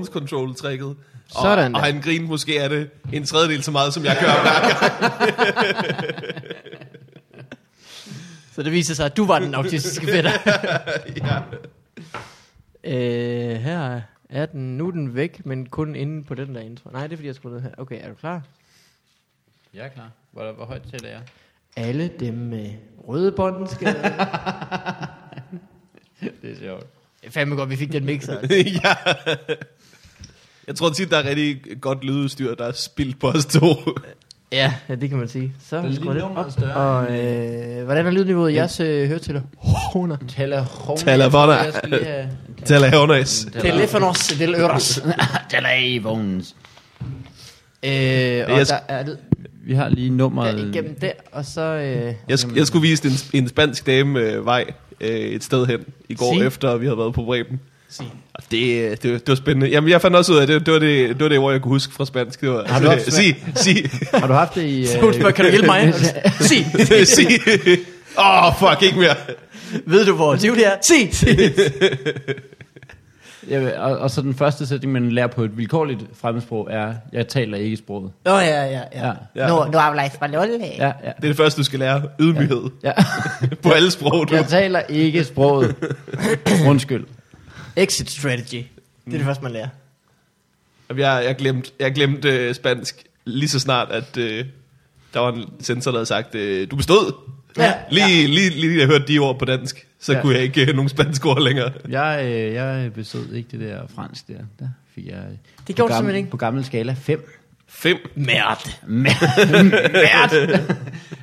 phones control tricket. Og, Sådan og der. han griner måske af det en tredjedel så meget, som jeg gør hver gang. Så det viser sig, at du var den autistiske fætter. ja. øh, her er den, nu er den væk, men kun inde på den der intro. Nej, det er fordi, jeg skruede ned her. Okay, er du klar? Jeg er klar. Hvor, hvor højt taler jeg? Alle dem med røde bånd skal... Det er sjovt. Er fandme godt, vi fik den mixer. ja. Jeg tror tit, der er rigtig godt lydudstyr, der er spildt på os to. ja, ja, det kan man sige. Så Den er skru lige det nummeret op. Og øh, hvordan er lydniveauet i jeres øh, høretæller? Honer. Telefon. Telefoner. Have... Telefones. Telefonos del øres. Telefons. Øh, og Jeg der er lyd Vi har lige der nummeret... igennem der, og så... Øh, Jeg, sk- jeg skulle vise en, en spansk dame øh, vej øh, et sted hen i går, Sig. efter vi havde været på Breben. Sig. Og det, det, det var spændende. Jamen, jeg fandt også ud af, det, det, var det, det var det, hvor jeg kunne huske fra spansk. Det var, Har du øh, også- sig, sig, Har du haft det i... Spørger, kan du hjælpe mig? Sig. sig. Åh, oh, fuck, ikke mere. Ved du, hvor Tivoli er? Sig. Ja, og, og så den første sætning, man lærer på et vilkårligt fremmedsprog, er, jeg taler ikke sproget. Nå, ja, ja, ja. Ja, Ja. Nu, nu habla español. ja, ja. Det er det første, du skal lære. Ydmyghed. ja. På alle sprog, du. Jeg taler ikke sproget. Undskyld. Exit strategy. Det er det første, man lærer. Jeg, jeg glemte, jeg glemte øh, spansk lige så snart, at øh, der var en sensor, der havde sagt, øh, du bestod. Ja. Lige, lige, lige, lige jeg hørte de ord på dansk, så Ja. ja. kunne jeg ikke øh, nogen spansk ord længere. Jeg, øh, jeg bestod ikke det der fransk der. Der fik jeg... øh, Det gjorde på du gammel- simpelthen ikke? På gammel skala 5. Fem. Mærd. Mærd!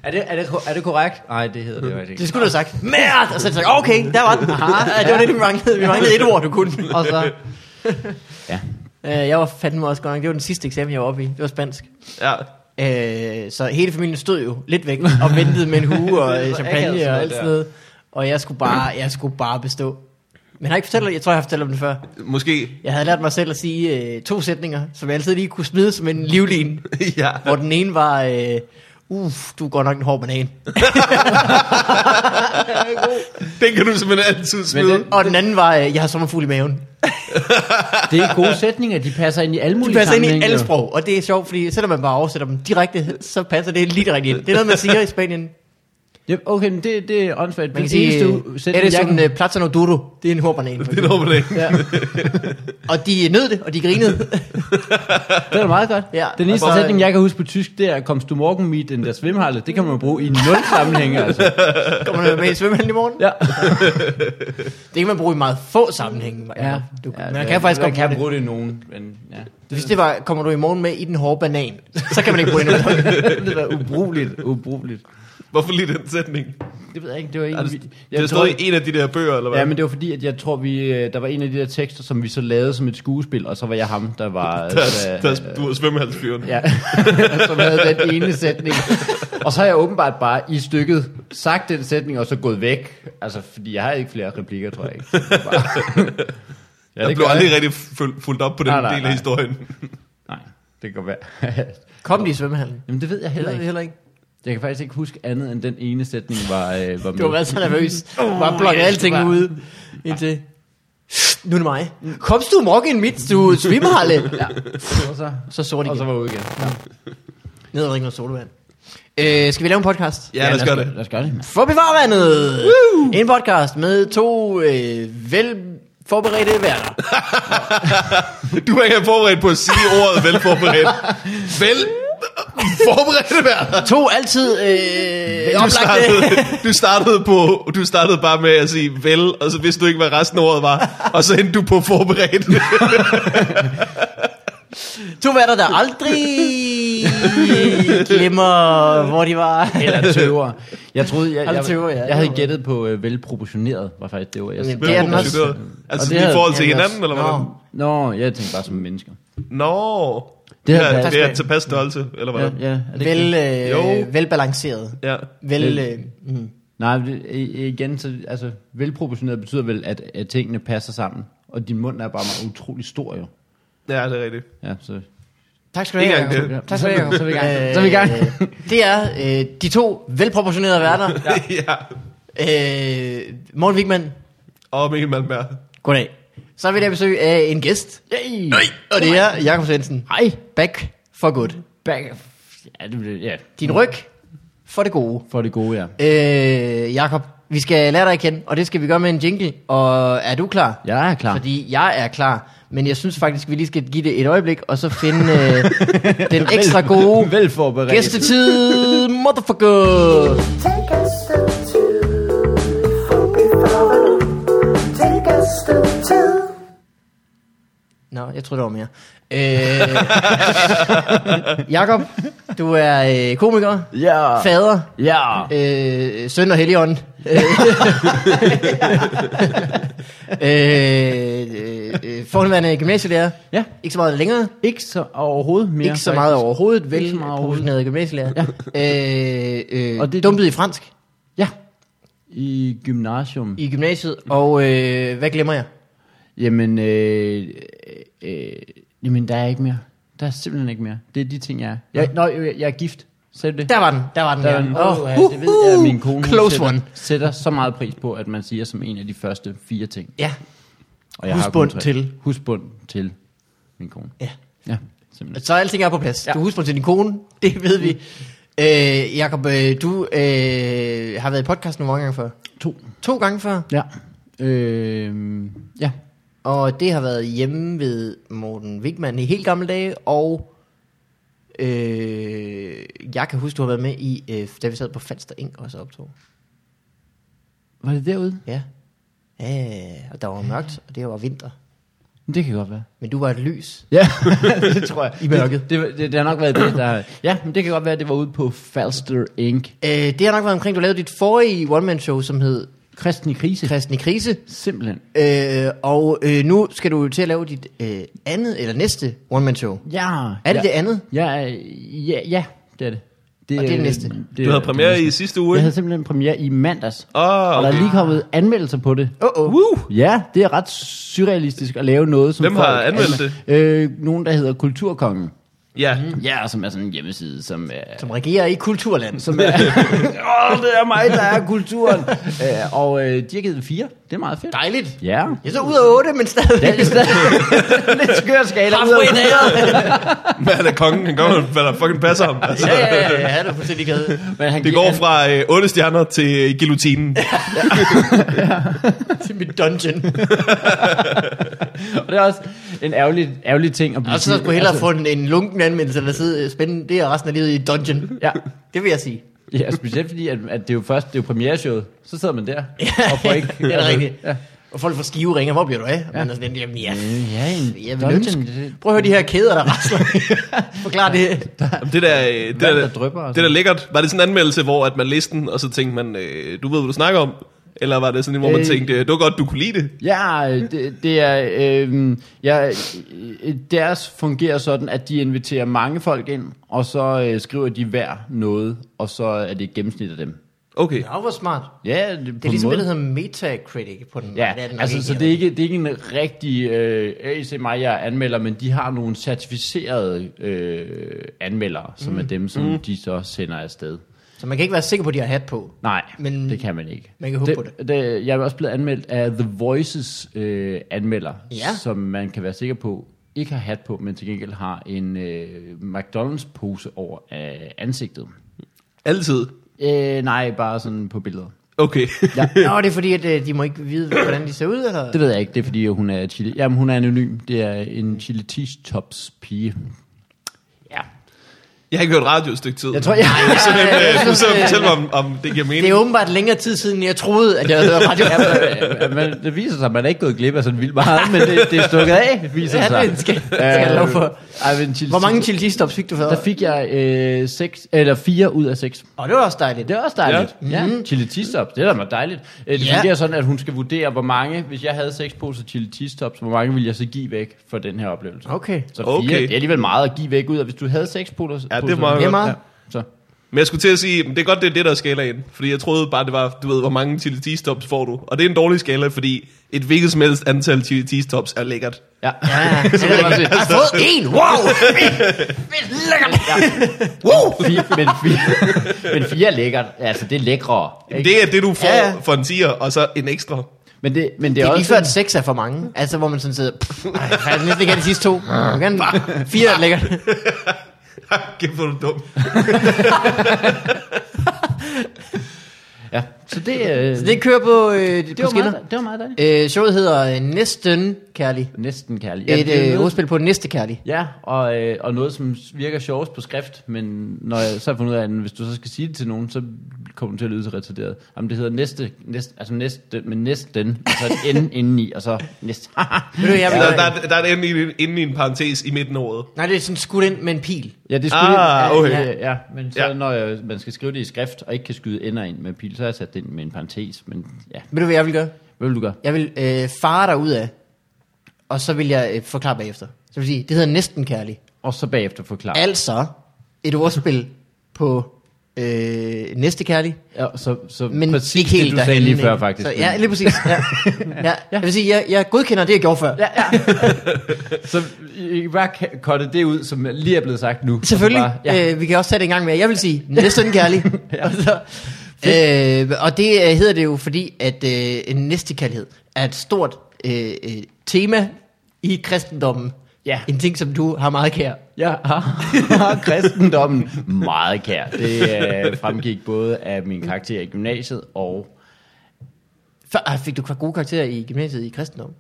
er, det, er, det, er det korrekt? Nej, det hedder det jo ikke. Det skulle du have sagt. Mærd. Og så sagde jeg, okay, der var den. Ja, det var det, vi manglede. Vi manglede et ord, du kunne. Og så... Ja. Øh, jeg var fandme også godt nok. Det var den sidste eksamen, jeg var oppe i. Det var spansk. Ja. Øh, så hele familien stod jo lidt væk og ventede med en hue og øh, champagne og alt sådan noget. Og jeg skulle bare, jeg skulle bare bestå. Men har jeg ikke fortalt jeg tror, jeg har fortalt om det før. Måske. Jeg havde lært mig selv at sige øh, to sætninger, som jeg altid lige kunne smide som en livlin. ja. Hvor den ene var, øh, uff, du er godt nok en hård banan. Den kan du simpelthen altid smide. den- Og den anden var, øh, jeg har sommerfugl i maven. Det er gode sætninger, de passer ind i alle De mulige passer ind i alle sprog, og det er sjovt, fordi selvom man bare oversætter dem direkte, så passer det lige rigtigt ind. Det er noget, man siger i Spanien. Yep, okay, men det, det er åndssvagt. Man kan Det sige, øh, er det sådan kan- uh, platano duro? Det er en hård banan. for Det er noget på det. Ja, Og de nød det, og de grinede. det er meget godt. Ja, Den eneste sætning, jeg kan huske på tysk, det er, kom du morgen mit den der svimhalle. Det kan man bruge i nul sammenhænge, altså. Kommer du med i svømmehallen i morgen? Ja. Det kan man bruge i meget få sammenhænge. Ja, Du, ja, man kan faktisk man godt kan bruge det. det i nogen, men ja. Hvis det var, kommer du i morgen med i den hårde banan, så kan man ikke bruge det. det være ubrugeligt, ubrugeligt. Hvorfor lige den sætning? Det ved jeg ikke, det var en... Er det, vi- det jeg er tror- stadig en af de der bøger, eller hvad? Ja, men det var fordi, at jeg tror, vi, øh, der var en af de der tekster, som vi så lavede som et skuespil, og så var jeg ham, der var... der, der, der, du var svømmehalsfyren. Ja, som havde den ene sætning. Og så har jeg åbenbart bare i stykket sagt den sætning, og så gået væk. Altså, fordi jeg har ikke flere replikker, tror jeg ikke. Det ja, jeg det blev aldrig rigtig ful- fuldt op på den Nej, nej, del af nej. historien. Nej, det kan være. Kom de i svømmehallen? Jamen, det ved jeg heller Heller, ikke. heller ikke. Jeg kan faktisk ikke huske andet, end den ene sætning var, øh, var med. Du har været så nervøs. Bare blokket alting ud. Indtil... Nu er det mig. Kom du morgen mit du svimmerhalle? Ja. Og så, Så sort og så igen. var jeg ude igen. Ja. Ned og drikke noget sodavand. Øh, skal vi lave en podcast? Ja, lad os gøre det. Lad os gøre det. mand. For bevarvandet! En podcast med to øh, vel forberedte værter. Du er ikke forberedt på at sige ordet velforberedt. Vel forberedt værd. To altid øh, Du startede, du, startede på, du startede bare med at sige vel, og så vidste du ikke, hvad resten af ordet var. Og så endte du på forberedt. To værter, der aldrig glemmer, hvor de var. Eller tøver. Jeg troede, jeg, jeg, tøver, ja. jeg, jeg havde gættet på øh, velproportioneret, var faktisk det ord. Jeg, Jamen, det er den også. Altså i forhold til hinanden, eller hvad? Nå. Nå, jeg tænkte bare som mennesker. Nå. Det Det er, været- det er tilpas størrelse, eller hvad? Ja, ja, er det Vel, øh, Jo. velbalanceret. Ja. Vel, øh, mm. Nej, igen, så, altså, velproportioneret betyder vel, at, at tingene passer sammen. Og din mund er bare meget utrolig stor, jo. ja, det er rigtigt. Ja, så... Tak skal du have. Jacob. Tak skal du have. Så er vi i gang. Øh, Så er vi i gang. Det er øh, de to velproportionerede værter. Ja. ja. Øh, Morten Wigman, Og Mikkel Malmberg. goddag. Så er vi der besøg af en gæst. Yay! Og det er Jakob Svendsen. Hej. Back for good. Back. Ja, det, ja, Din ryg for det gode. for det gode, ja. Øh, Jakob, vi skal lære dig at kende, og det skal vi gøre med en jingle. Og er du klar? Jeg er klar. Fordi jeg er klar. Men jeg synes faktisk, vi lige skal give det et øjeblik, og så finde øh, den ekstra gode Velforberedt. gæstetid. Motherfucker! Take a Nå, jeg tror det var mere. Øh, Jakob, du er øh, komiker, Ja. fader, Ja. øh, søn og helligånd. Øh, øh, øh, forhåndværende gymnasielærer. Ja. Ikke så meget længere. Ikke så overhovedet mere. Ikke så meget faktisk. overhovedet. Vel Ikke så meget overhovedet. professioneret gymnasielærer. Ja. Øh, øh, Og og det- det, dumpet i fransk Ja. I gymnasium. i gymnasiet. Og øh, hvad glemmer jeg? Jamen, øh, øh, jamen, der er ikke mere. Der er simpelthen ikke mere. Det er de ting, jeg er. Jeg, nå, jeg, jeg er gift. Sagde du det? Der var den. Der var den. Der Der er en, Åh, oh, ja, det ved jeg, at min kone Close sætter, one. sætter så meget pris på, at man siger som en af de første fire ting. Ja. Og jeg har Husbund tre. til. Husbund til min kone. ja. Ja, simpelthen. Så alting er på plads. Ja. Du husker til din kone. Det ved vi. Øh, Jakob, øh, du øh, har været i podcast nogle gange før. To. To gange før. Ja. Øh, ja. Og det har været hjemme ved Morten Wigman i helt gamle dage, og øh, jeg kan huske, du har været med i, øh, da vi sad på Falster Ink også optog. Var det derude? Ja. Ja, og der var mørkt, og det var vinter. Det kan godt være. Men du var et lys. Ja, det tror jeg. I mørket. Det, det, det, det har nok været det, der... Ja, men det kan godt være, at det var ude på Falster Inc. Øh, det har nok været omkring, du lavede dit forrige one-man-show, som hed Kristen i krise. Kristen i Krise. Simpelthen. Øh, og øh, nu skal du til at lave dit øh, andet, eller næste one-man-show. Ja. Er det ja, det andet? Ja, ja, ja, det er det. det Og det er det næste. Det, Du havde premiere det i sidste uge, Jeg havde simpelthen premiere i mandags. Åh, Og der er okay. lige kommet anmeldelser på det. Åh, oh, oh. Woo! Ja, det er ret surrealistisk at lave noget, som Hvem har folk anmeldt anmel- Øh, nogen, der hedder Kulturkongen. Ja. Ja, som er sådan en hjemmeside, som er... Som regerer i kulturland. Som er Åh, det er mig, der er kulturen. øh, og øh, de har givet fire. Det er meget fedt. Dejligt. Ja. Jeg er så ud af 8, men stadig. Det er stadig lidt skør skala. ud af- Halfway there. Hvad er kongen? Han gør, hvad der fucking passer ham. Altså, ja, ja, ja, ja, han er fuldstændig kade. Men han det går fra øh, 8 stjerner til øh, guillotinen. Til mit dungeon. Og det er også en ærgerlig, ærgerlig ting at blive Og så skulle jeg hellere få en, en lunken anmeldelse, eller sidde spændende det er resten af livet i dungeon. Ja. Det vil jeg sige. Ja, specielt fordi, at, at det er jo først, det er jo premiereshowet. Så sidder man der og får ikke... det er da rigtigt. Ja. Og folk får skive ringer, hvor bliver du af? Ja. Man er sådan, jamen, ja, ja, en jeg vil ønske. Prøv at høre de her kæder, der rasler. Forklar det. Jamen, det der, øh, det der, der drypper og det der sådan. lækkert, var det sådan en anmeldelse, hvor at man læste den, og så tænkte man, øh, du ved, hvad du snakker om? Eller var det sådan hvor man Øh. tænkte, det var godt, du kunne lide det? Ja, det, det er... Øh, ja, deres fungerer sådan, at de inviterer mange folk ind, og så øh, skriver de hver noget, og så er det et gennemsnit af dem. Okay. Ja, hvor smart. Ja, det, Det er ligesom det, der hedder Metacritic på den. Ja, det er den altså, ikke så det er ikke, det er ikke en rigtig, øh, se mig, jeg er anmelder, men de har nogle certificerede øh, anmeldere, som Mm. er dem, som mm. de så sender afsted. Så man kan ikke være sikker på, at de har hat på. Nej, Men det kan man ikke. man kan håbe det, på det. det. Jeg er også blevet anmeldt af The Voices øh, anmelder, Ja. som man kan være sikker på ikke har hat på, men til gengæld har en øh, McDonald's pose over af ansigtet. Altid. Øh, nej, bare sådan på billeder. Okay. Ja. Nå, det er fordi, at øh, de må ikke vide, hvordan de ser ud, eller? Det ved jeg ikke, det er fordi hun er chili. Jamen hun er anonym. Det er en chili cheese tops pige. Ja. Jeg har ikke hørt radio et stykke tid. Jeg tror, jeg... Så den, jeg øh, du synes, så øh, fortæl mig, om, om det giver mening. Det er åbenbart længere tid siden, jeg troede, at jeg havde hørt radio. Ja, men det viser sig, at man er ikke gået glip af sådan vildt meget, men det, det er stukket af, viser Ja, sig. det skal- skal jeg love for. Ej, men chili Hvor mange cheese stops fik du for? Der fik jeg øh, seks, eller fire ud af seks. Og det var også dejligt. Det er også dejligt. Ja. ja. Chili cheese tops, det er da meget dejligt. Øh, Det Ja. fungerer sådan, at hun skal vurdere, hvor mange, hvis jeg havde seks poser chili cheese tops, hvor mange ville jeg så give væk for den her oplevelse. Okay. Så fire, Okay. det er alligevel meget at give væk ud af, hvis du havde seks poser. Ja, det er meget Det er. Ja, så. Men jeg skulle til at sige, det er godt, det er det, der er skalaen. Fordi jeg troede bare, det var, du ved, hvor mange chili cheese tops får du. Og det er en dårlig skala, fordi et hvilket som helst antal chili cheese tops er lækkert. Ja. Ja, det er. Jeg har fået en. Wow. Fedt. Lækkert. Wow! Fire, men, fire, men fire er lækkert. Altså, det er lækre. Ikke? Det er det, du får Ja, ja, ja. for en tiger, og så en ekstra. Men det, men det Det er, er lige også... før, at seks er for mange. Altså, hvor man sådan sidder... Pff, ej, jeg kan næsten ikke de sidste to. Gerne fire er lækkert. Kæft, hvor du dum. Ja, så det, øh, Så det kører på, øh, det, på var skinner. meget, det var meget dejligt. Øh, showet hedder øh, Næsten Kærlig. Næsten kærlig. Et det er øh, noget- ordspil på Næste Kærlig. Ja, og, øh, og noget, som virker sjovest på skrift, men når jeg så har fundet ud af, at hvis du så skal sige det til nogen, så kommer du til at lyde så retarderet. Jamen, det hedder næste, næste altså næste, men næsten, og så et N indeni, og så næste. Ved du, jeg vil, Der, der, er- der er et ende i, inde i en parentes i midten af ordet. Nej, det er sådan skudt ind med en pil. ja, det skulle Ah, det, okay. ja, ja, men så Ja. ja. når jeg, man skal skrive det i skrift, og ikke kan skyde ender ind med pil, så har jeg sat det ind med en parentes, men ja, Ved du, hvad jeg vil gøre? hvad vil du gøre? Jeg vil øh, fare dig ud af, og så vil jeg øh, forklare bagefter. Så vil sige, det hedder Næsten Kærlig. Og så bagefter forklare. Altså, et ordspil på øh, Næste Kærlig. Ja, så, så Men præcis ikke helt det, du sagde lige før, faktisk. Så, ja, lige præcis. Ja. ja. Jeg vil sige, jeg, jeg godkender det, jeg gjorde før. Ja, ja. så I kan bare cutte det ud, som lige er blevet sagt nu. Selvfølgelig. Bare, ja. Øh, vi kan også tage det en gang mere. Jeg vil sige, næsten kærlig. og, så, øh, og det øh, hedder det jo, fordi at øh, en næstekærlighed er et stort øh, øh, tema i kristendommen. Ja. En ting, som du har meget kær. Jeg har kristendommen meget kær. Det øh, fremgik både af min karakter i gymnasiet, og Før, ah, fik du gode karakterer i gymnasiet i kristendom?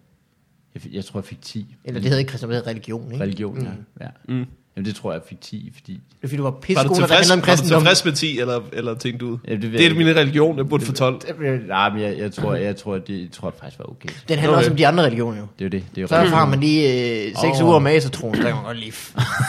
jeg, jeg tror, jeg fik 10. Eller det hedder ikke kristendom, det hedder religion, ikke? Religion, ja. ja. Mm. Jamen, det tror jeg, jeg fik 10, fordi... Det er fordi, du var Var du pissegod, når det tilfreds, handler om var du kristendom. tilfreds med 10, eller, eller tænkte du? Ja, det det, jeg er min religion, jeg burde få 12. Nej, men jeg, jeg, tror, jeg, tror, det, jeg tror, det faktisk var okay. Den handler Okay. også om de andre religioner jo. Det er jo det. det er jo Så har man lige øh, seks Åh. uger med asatroen, så kan man godt lige,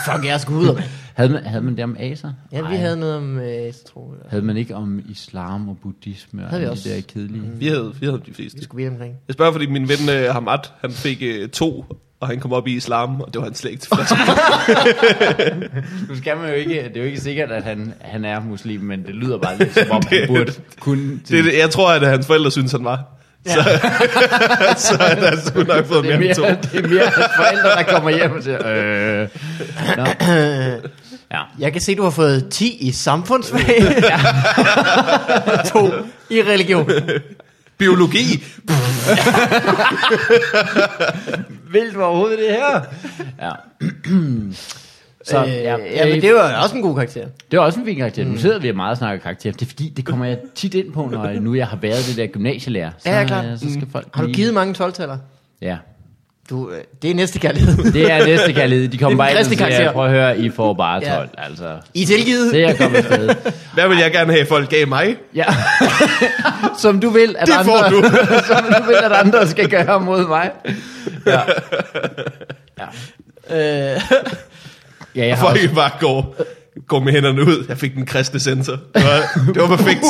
fuck jeres guder, mand. Havde, man, havde man det om aser? Ja, vi Nej. havde noget om øh, asatro. Havde man ikke om islam og buddhisme og Havde vi alle også. de der kedelige? Vi havde, vi havde de fleste. Det skulle vi omkring. Jeg spørger, fordi min ven uh, Hamad, han fik uh, to, og han kom op i islam, og det var han slet ikke tilfreds. Nu skal man jo ikke, det er jo ikke sikkert, at han, han er muslim, men det lyder bare lidt som om, han burde kunne... det, er det, jeg tror, at hans forældre synes, han var. Ja. Så, så han har sgu nok fået det, er mere end to. mere, det er mere forældre, der kommer hjem og siger, øh... Nå. Ja. Jeg kan se, du har fået 10 i samfundsfag. to i religion. Biologi. Vil du overhovedet det her? Ja. Så, øh, ja, ja, men det var også en god karakter. Det var også en fin karakter. Nu sidder vi meget og snakker karakter. Det er fordi, det kommer jeg tit ind på, når jeg, nu jeg har været det der gymnasielærer. Så, Ja, ja, klart. øh, Så skal folk Har du givet mange 12-taller? Ja. Du, øh, det er næste kærlighed. Det er næste kærlighed. De kommer er bare ind og siger, prøv at høre, I får bare Ja. 12. Altså, I er tilgivet. det er kommet afsted. Hvad vil jeg gerne have, folk gav mig? Ja. Som du vil, at Det andre, får du. som du vil, at andre skal gøre mod mig. Ja. Øh, Ja, jeg også, Folk bare går, går med hænderne ud. Jeg fik den kristne sensor. Det var, det var perfekt.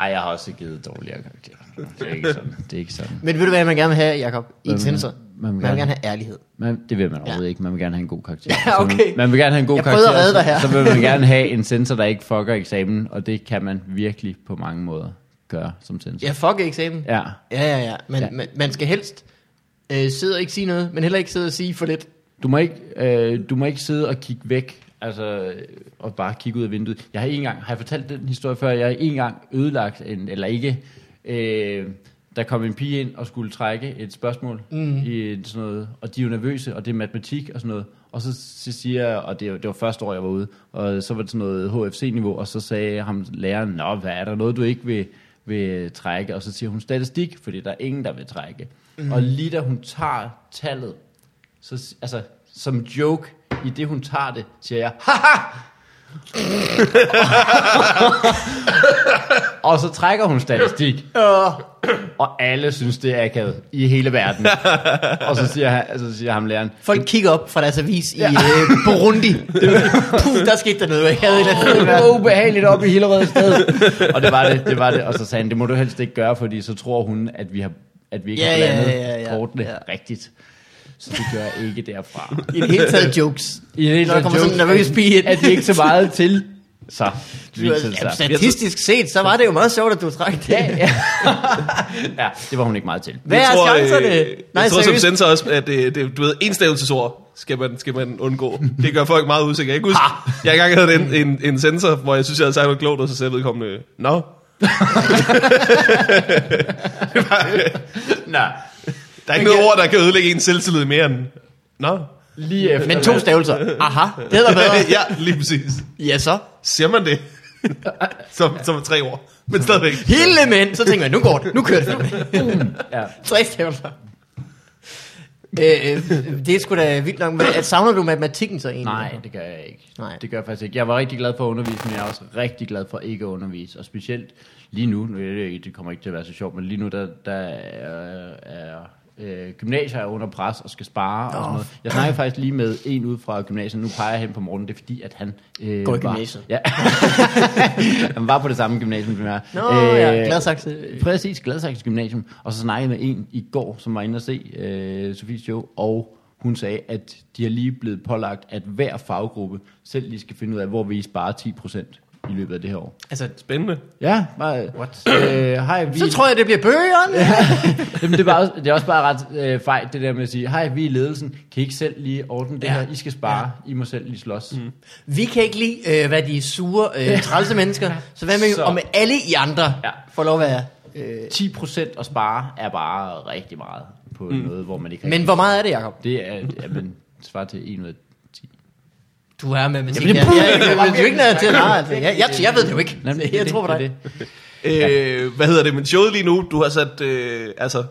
Ej, jeg har også givet dårligere karakterer. Det er ikke sådan. Det er ikke sådan. men ved du, hvad man gerne vil have, Jacob? I man- hvad Man vil man gerne have ærlighed. Man, det vil man overhovedet ikke. Man vil gerne have en god karakter. Ja, okay. Så man vil gerne have en god Jeg karakter. prøvede at redde dig her. Så, så vil man gerne have en sensor, der ikke fucker eksamen. Og det kan man virkelig på mange måder gøre som sensor. Ja, fuck eksamen. Ja. Ja, ja, ja. Men Ja. ja. Man, man skal helst øh, sidde og ikke sige noget, men heller ikke sidde og sige for lidt. Du må ikke, øh, du må ikke sidde og kigge væk, altså, og bare kigge ud af vinduet. Jeg har en gang, har jeg fortalt den historie før, jeg har en gang ødelagt, en, eller ikke, øh, der kom en pige ind og skulle trække et spørgsmål mm. i sådan noget, og de er jo nervøse, og det er matematik og sådan noget. Og så, så siger jeg, og det, var- det var første år, jeg var ude, og så var det sådan noget HFC-niveau, og så sagde ham læreren, Nå, hvad er der noget, du ikke vil, vil trække? Og så siger hun statistik, fordi der er ingen, der vil trække. Mm. Og lige da hun tager tallet, så, altså, som joke, i det hun tager det, siger jeg, haha! og så trækker hun statistik, og alle synes, det er akavet i hele verden. og så siger, han, så siger ham læreren, Folk kigger op fra deres avis i øh, Burundi. Puh, der skete der noget. Jeg havde et eller andet. det var ubehageligt op i Hillerød sted. og det var det, det var det. Og så sagde han, det må du helst ikke gøre, fordi så tror hun, at vi har at vi ikke Ja, har ja, blandet ja, ja. kortene Ja. rigtigt. Så det gør jeg ikke derfra. I det hele taget jokes. I det hele taget kommer sådan en nervøs pige ind. at de ikke så meget til. Så, statistisk set, så var det jo meget sjovt, at du trak det. Ja, ja. ja, det var hun ikke meget til. Hvad jeg er tror, chancerne? Øh, Nej, jeg tror som sensor også, at det, det, du ved, enstavelsesord skal man, skal man undgå. Det gør folk meget usikre. Jeg kan huske, jeg engang havde en, en, en sensor, hvor jeg synes, jeg havde sagt noget klogt, og så sagde vedkommende, nå. Nå, Der er ikke noget ord, der kan ødelægge en selvtillid mere end... Nå. lige efter. Men to stavelser. Aha, det hedder bedre. ja, lige præcis. Ja, så. Siger man det? som, som tre ord. Men stadigvæk. Hele mænd. Så tænker jeg, nu går det. Nu kører det. Ja. Tre stavelser. Øh, øh, det er sgu da vildt nok. Men Savner du matematikken så egentlig? Nej, det gør jeg ikke. Nej. Det gør jeg faktisk ikke. Jeg var rigtig glad for at undervise, men jeg er også rigtig glad for ikke at undervise. Og specielt lige nu, nu ikke- det kommer ikke til at være så sjovt, men lige nu, der, der er, er øh, gymnasier er under pres og skal spare og sådan noget. Jeg snakker faktisk lige med en ud fra gymnasiet, nu peger jeg hen på morgenen, det er fordi, at han... Øh, Går i var- gymnasiet. Ja. han var på det samme gymnasium, som jeg. Nå, ja, Gladsaxe. Præcis, Gladsaxe Gymnasium. Og så snakkede jeg med en i går, som var inde og se øh, Sofies show, og hun sagde, at de har lige blevet pålagt, at hver faggruppe selv lige skal finde ud af, hvor vi sparer 10% i løbet af det her år. Altså, Spændende. Ja, bare, What? Øh, hej, vi, så tror jeg, det bliver bøgerne. Jamen, det, er bare, det er også bare ret øh, fejl, det der med at sige, hej, vi er i ledelsen, kan I ikke selv lige ordne det Ja. her? I skal spare, I må selv lige slås. Mm. Vi kan ikke lide, øh, hvad de er sure, øh, trælse mennesker. Så hvad med, Så- om alle I andre Ja. får lov at være... Øh, 10% at spare er bare rigtig meget på mm. noget, hvor man ikke men hvor meget er det, Jacob? Det er, jamen, det svarer til 1 ud af 10. Du er med. Jamen, Jeg, det- jeg, jeg, jeg, jeg, jo ikke noget til at altså. jeg, jeg, jeg ved det jo ikke. Jamen, jeg tror på det dig. det. Øh, hvad hedder det? Men showet lige nu, du har sat... Øh, altså,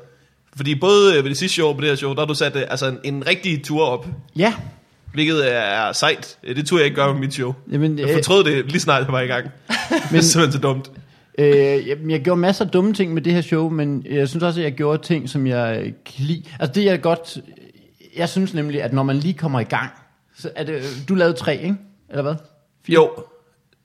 fordi både øh, ved det sidste show og på det her show, der har du sat øh, altså en, en rigtig tur op. Ja, Hvilket er, sejt. Øh, Det turde jeg ikke gøre med mit show. Jamen, Jeg fortrød det lige snart, jeg var i gang. Men, det er simpelthen så dumt. Øh, jamen, jeg gjorde masser af dumme ting med det her show, men jeg synes også, at jeg gjorde ting, som jeg kan lide. Altså det er godt... Jeg synes nemlig, at når man lige kommer i gang, så er det... Du lavede tre, ikke? Eller hvad? Jo.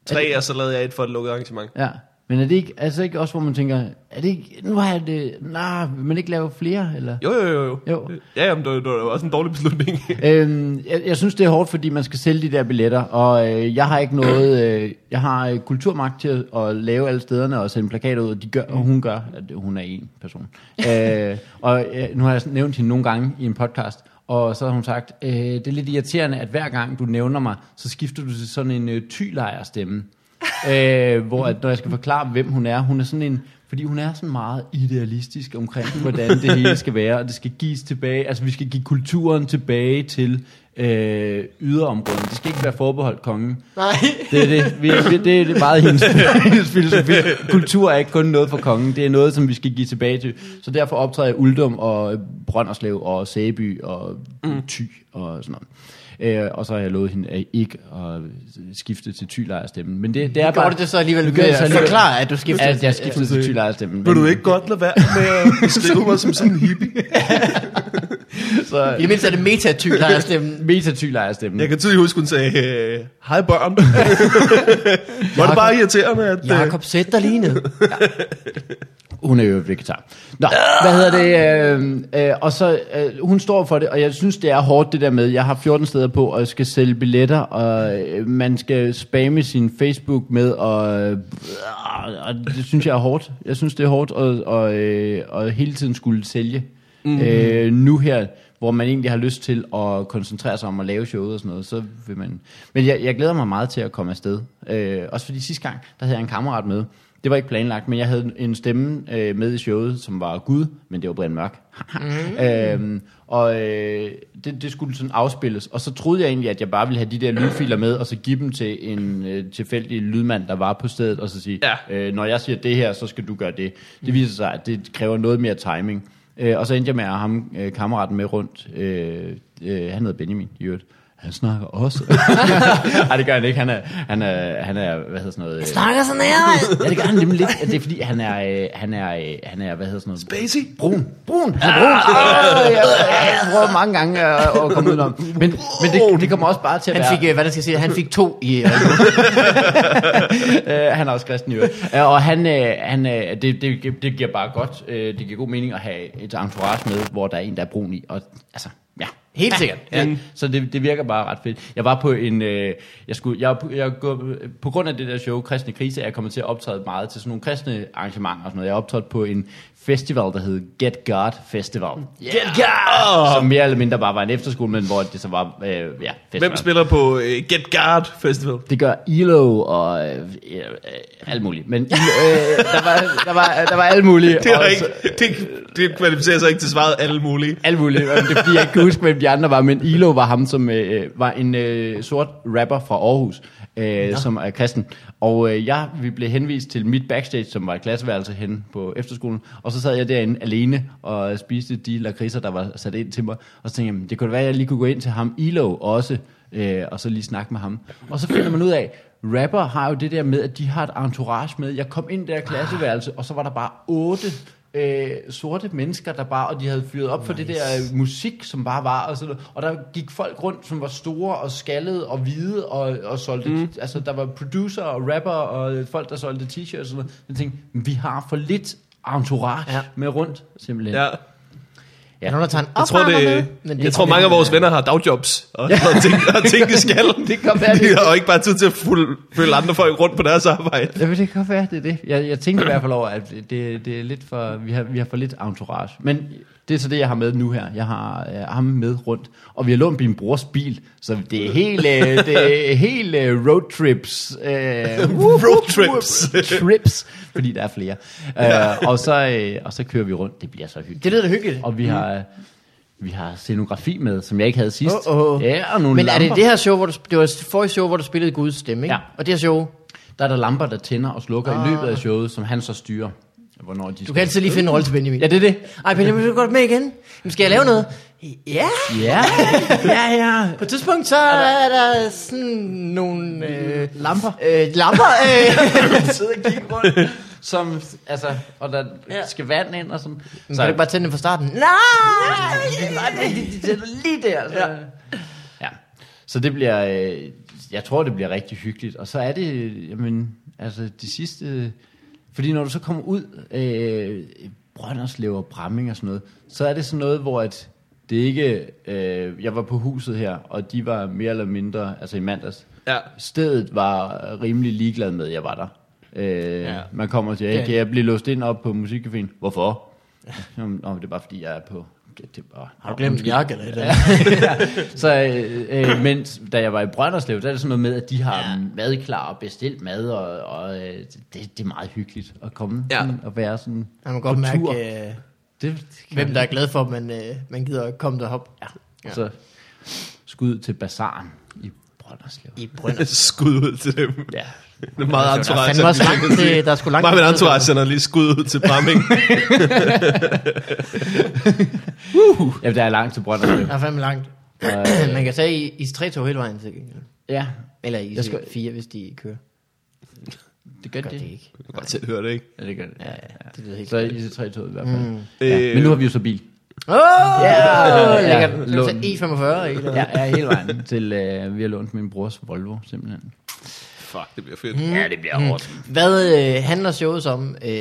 Tre, og så lavede jeg et for et lukket arrangement. Ja. Men er det ikke, altså ikke også, hvor man tænker, er det ikke, nu har jeg det, nej, vil man ikke lave flere, eller? Jo, jo, jo. jo. Jo. Ja, jamen, det, det var også en dårlig beslutning. Øhm, jeg, jeg synes, det er hårdt, fordi man skal sælge de der billetter, og øh, jeg har ikke noget, øh, jeg har øh, kulturmagt til at, at lave alle stederne og sende plakater ud, og, de gør, og hun gør, at hun er en person. øh, og øh, nu har jeg nævnt hende nogle gange i en podcast, og så har hun sagt, øh, det er lidt irriterende, at hver gang du nævner mig, så skifter du til sådan en øh, tylejerstemme. øh, hvor at, når jeg skal forklare, hvem hun er, hun er sådan en, fordi hun er sådan meget idealistisk omkring, hvordan det hele skal være, og det skal gives tilbage, altså vi skal give kulturen tilbage til øh, yderområderne. Det skal ikke være forbeholdt kongen. Nej. Det er det. Vi, vi, det er det meget hendes, hendes filosofi. Kultur er ikke kun noget for kongen, det er noget, som vi skal give tilbage til. Så derfor optræder jeg Uldum og Brønderslev og Sæby og Ty og sådan noget. Øh, og så har jeg lovet hende at ikke at skifte til tylejerstemmen. Men det, det er bare... Gjorde du det så alligevel? Jeg så alligevel. Forklare, at du skiftede. At jeg skiftede til tylejerstemmen. Vil du ikke godt lade være med at beskrive mig som sådan en hippie? Så, I det mindste er det metatyl, der er stemmen. Jeg kan tydeligt huske, hun sagde, øh, hej børn. Var det bare irriterende, at... øh, Jakob, sæt dig lige ned. Hun er jo vegetar. Nå, hvad hedder det? Øh, øh, og så, øh, hun står for det, og jeg synes, det er hårdt det der med, jeg har 14 steder på, og jeg skal sælge billetter, og øh, man skal spamme sin Facebook med, og, øh, og det synes jeg er hårdt. Jeg synes, det er hårdt at, og, øh, og hele tiden skulle sælge. Mm. Øh, nu her, hvor man egentlig har lyst til at koncentrere sig om at lave showet og sådan noget, så vil man... Men jeg, jeg glæder mig meget til at komme afsted. Øh, også fordi sidste gang, der havde jeg en kammerat med, det var ikke planlagt, men jeg havde en stemme øh, med i showet, som var Gud, men det var Brian Mørk. mm. øhm, og øh, det, det skulle sådan afspilles, og så troede jeg egentlig, at jeg bare ville have de der lydfiler med, og så give dem til en øh, tilfældig lydmand, der var på stedet, og så sige, Ja. øh, når jeg siger det her, så skal du gøre det. Det viser sig, at det kræver noget mere timing. Øh, og så endte jeg med at have ham, øh, kammeraten med rundt. Øh, øh, han hedder Benjamin, i øvrigt. Han snakker også. Nej, det gør han ikke. Han er, han er, han er hvad hedder sådan noget... øh, Snakker så nær, Ja, det gør han nemlig lidt. Det er fordi, han er, øh, han er, øh, han er hvad hedder sådan noget? Spacey? Brun. Brun. Han er brun. Ah, jeg, jeg prøver mange gange at, at komme udenom. Men, men det, det kommer også bare til at Han være... fik, hvad der skal sige, han fik to i... Han er også kristen. Øh, og han, han, det, det, det giver bare godt, det giver god mening at have et entourage med, hvor der er en, der er brun i. Og altså, Helt sikkert. Ja. Så det, det virker bare ret fedt. Jeg var på en, øh, jeg skulle, jeg, jeg, jeg, på grund af det der show, Kristne Krise, er jeg kommet til at optræde meget til sådan nogle kristne arrangementer og sådan noget. Jeg har optrådt på en festival, der hed Get God Festival. Get God! Som mere eller mindre bare var en efterskole, men hvor det så var, øh, ja, festival. Hvem spiller på uh, Get Guard Festival? Det gør ELO og øh, øh, alt muligt. Men øh, der, var, der, var, der var alt muligt. Det, og ikke, det, det kvalificerer sig ikke til svaret alle mulige. alt muligt. Det er fordi, jeg ikke kan huske, hvem de andre var, men Ilo var ham, som øh, var en øh, sort rapper fra Aarhus, øh, som er kristen. Og øh, jeg, vi blev henvist til mit backstage, som var et klasseværelse hen på efterskolen, og så sad jeg derinde alene og spiste de lakridser, der var sat ind til mig. Og så tænkte jeg, "Jamen, det kunne da være, at jeg lige kunne gå ind til ham, Ilo også, øh, og så lige snakke med ham. Og så finder man ud af, rapper har jo det der med, at de har et entourage med. Jeg kom ind i der klasseværelse, og så var der bare otte øh, sorte mennesker, der bare, og de havde fyret op nice. for det der øh, musik, som bare var, og, sådan og der gik folk rundt, som var store og skaldede og hvide, og, og solgte, mm. altså der var producer og rapper, og folk, der solgte t-shirts og sådan noget. Jeg tænkte, vi har for lidt entourage. Ja. med rundt, simpelthen. Ja. Ja. Ja. Nogen, der tager en Jeg tror, det, med, men jeg tror mange af vores venner har dagjobs og, og, tænke, og tænke skal. Det kan være, det- De har ikke bare tid til at følge andre folk rundt på deres arbejde. Ja, men det kan være, det er det. Jeg, jeg tænkte i hvert fald over, at det, det er lidt for, vi har, vi har for lidt entourage. Men det er så det, jeg har med nu her. Jeg har øh, ham med rundt. Og vi har lånt min brors bil, så det er helt, øh, det er helt øh, roadtrips. Øh, Roadtrips. trips, fordi der er flere. Øh, og, så, øh, og så kører vi rundt. Det bliver så hyggeligt. Det lyder da hyggeligt. Og vi har, vi har scenografi med, som jeg ikke havde sidst. Åh, åh. Ja, og nogle Men er det lamper. det her show, hvor du, det var det forrige show, hvor du spillede Guds stemme, ikke? Ja. Og det her show, Der er der lamper, der tænder og slukker ah. i løbet af showet, som han så styrer. Hvornår de du kan altid lige finde en rolle til Benjamin. Ja, det er det. Ej, Benjamin, vil du godt med igen? Jamen, skal jeg lave noget? Ja. Ja, ja, ja. På et tidspunkt, så er der sådan nogle... Øh, Lamper. øh, lamper. Øh. sidder og kigger rundt. Som, altså, og der Ja. skal vand ind og sådan. Men kan du ikke bare tænde den fra starten? Nej! Nej, de, de tænder lige der. Så. Ja. ja. Så det bliver, øh, jeg tror, det bliver rigtig hyggeligt. Og så er det, jamen, altså de sidste, fordi når du så kommer ud, øh, Brønderslev og Bramming og sådan noget, så er det sådan noget, hvor at det ikke, øh, jeg var på huset her, og de var mere eller mindre, altså i mandags, Ja. stedet var rimelig ligeglad med, at jeg var der. Øh, Ja. ja. Man kommer og siger, hey, Ja. kan jeg blive låst ind op på musikcaféen? Hvorfor? Jamen, Nå, det er bare fordi, jeg er på... Det er bare, Har du glemt en jakke eller et eller andet? så, øh, øh, mens da jeg var i Brønderslev, der er det sådan noget med, at de har ja. mad klar og bestilt mad, og, og øh, det, det er meget hyggeligt at komme Ja. ja. og være sådan Man kan godt på mærke, tur. øh, det, det hvem der er glad for, at man, øh, man gider at komme derop. Ja. ja. Så skud til bazaren i Brønderslev. I Brønder. Skud ud til dem. Ja. Det er meget Der er entourage. fandme også langt til, der er sgu langt Meget med entourage, når lige skud ud til Bramming. ja, der er langt til Brønderslev. Der er fandme langt. Og, Man kan tage i, i 3 hele vejen til gengæld. ja, Eller i skal- 4, hvis de kører. det gør Gør det. det ikke. Du kan godt selv høre det, ikke? Ja, det gør det. Ja, ja, det lyder helt Så i det 3 toget i hvert fald. Mm. Øh, Ja. Men nu har vi jo så bil. Åh, oh, Ja, ja, lækkert. lån. Så E45, ikke? Ja, ja hele vejen til, øh, vi har lånt min brors Volvo, simpelthen. Fuck, det bliver fedt. Ja, det bliver hårdt. Hvad øh, handler showet om? Øh,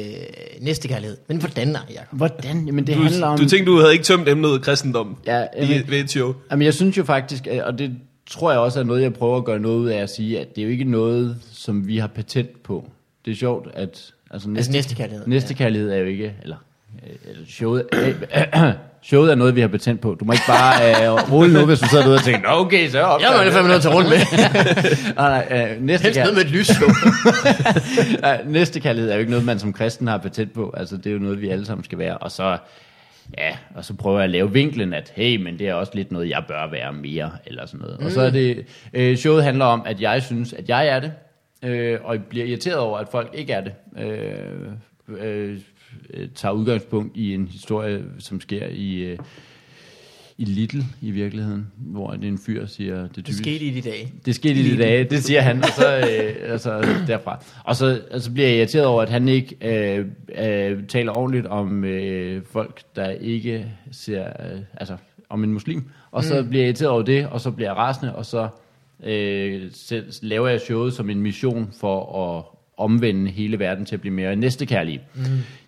næste kærlighed. Men hvordan, Jacob? Hvordan? Jamen, det handler Du, om... du tænkte, du havde ikke tømt emnet kristendom Ja, i, jamen- ved et show. Jamen, jeg synes jo faktisk, og det tror jeg også er noget, jeg prøver at gøre noget ud af at sige, at det er jo ikke noget, som vi har patent på. Det er sjovt, at... Altså, Altså næste kærlighed. Næste kærlighed er jo ikke... Eller, øh, eller showet, showet er noget, vi har patent på. Du må ikke bare øh, rulle nu, hvis du sidder derude og tænker, "Nå, okay, så op. Jeg må da fandme nødt til at runde med. nej, nej, øh, næste, Helst noget med et lysshow. Nej, næste kærlighed er jo ikke noget, man som kristen har patent på. Altså, det er jo noget, vi alle sammen skal være. Og så, ja, og så prøver jeg at lave vinklen, at hey, men det er også lidt noget, jeg bør være mere, eller sådan noget. Mm. Og så er det, øh, showet handler om, at jeg synes, at jeg er det, øh, og jeg bliver irriteret over, at folk ikke er det. Øh, øh, tager udgangspunkt i en historie, som sker i... Øh, i Little i virkeligheden, hvor en fyr siger, det Det skete i de dage. det skete i de dage, det siger han, og så øh, altså, derfra. Og så altså, bliver jeg irriteret over, at han ikke øh, øh, taler ordentligt om øh, folk, der ikke ser, øh, altså om en muslim. Og så bliver jeg irriteret over det, og så bliver jeg rasende, og så øh, selv, laver jeg showet som en mission for at omvende hele verden til at blive mere næstekærlig. Mm.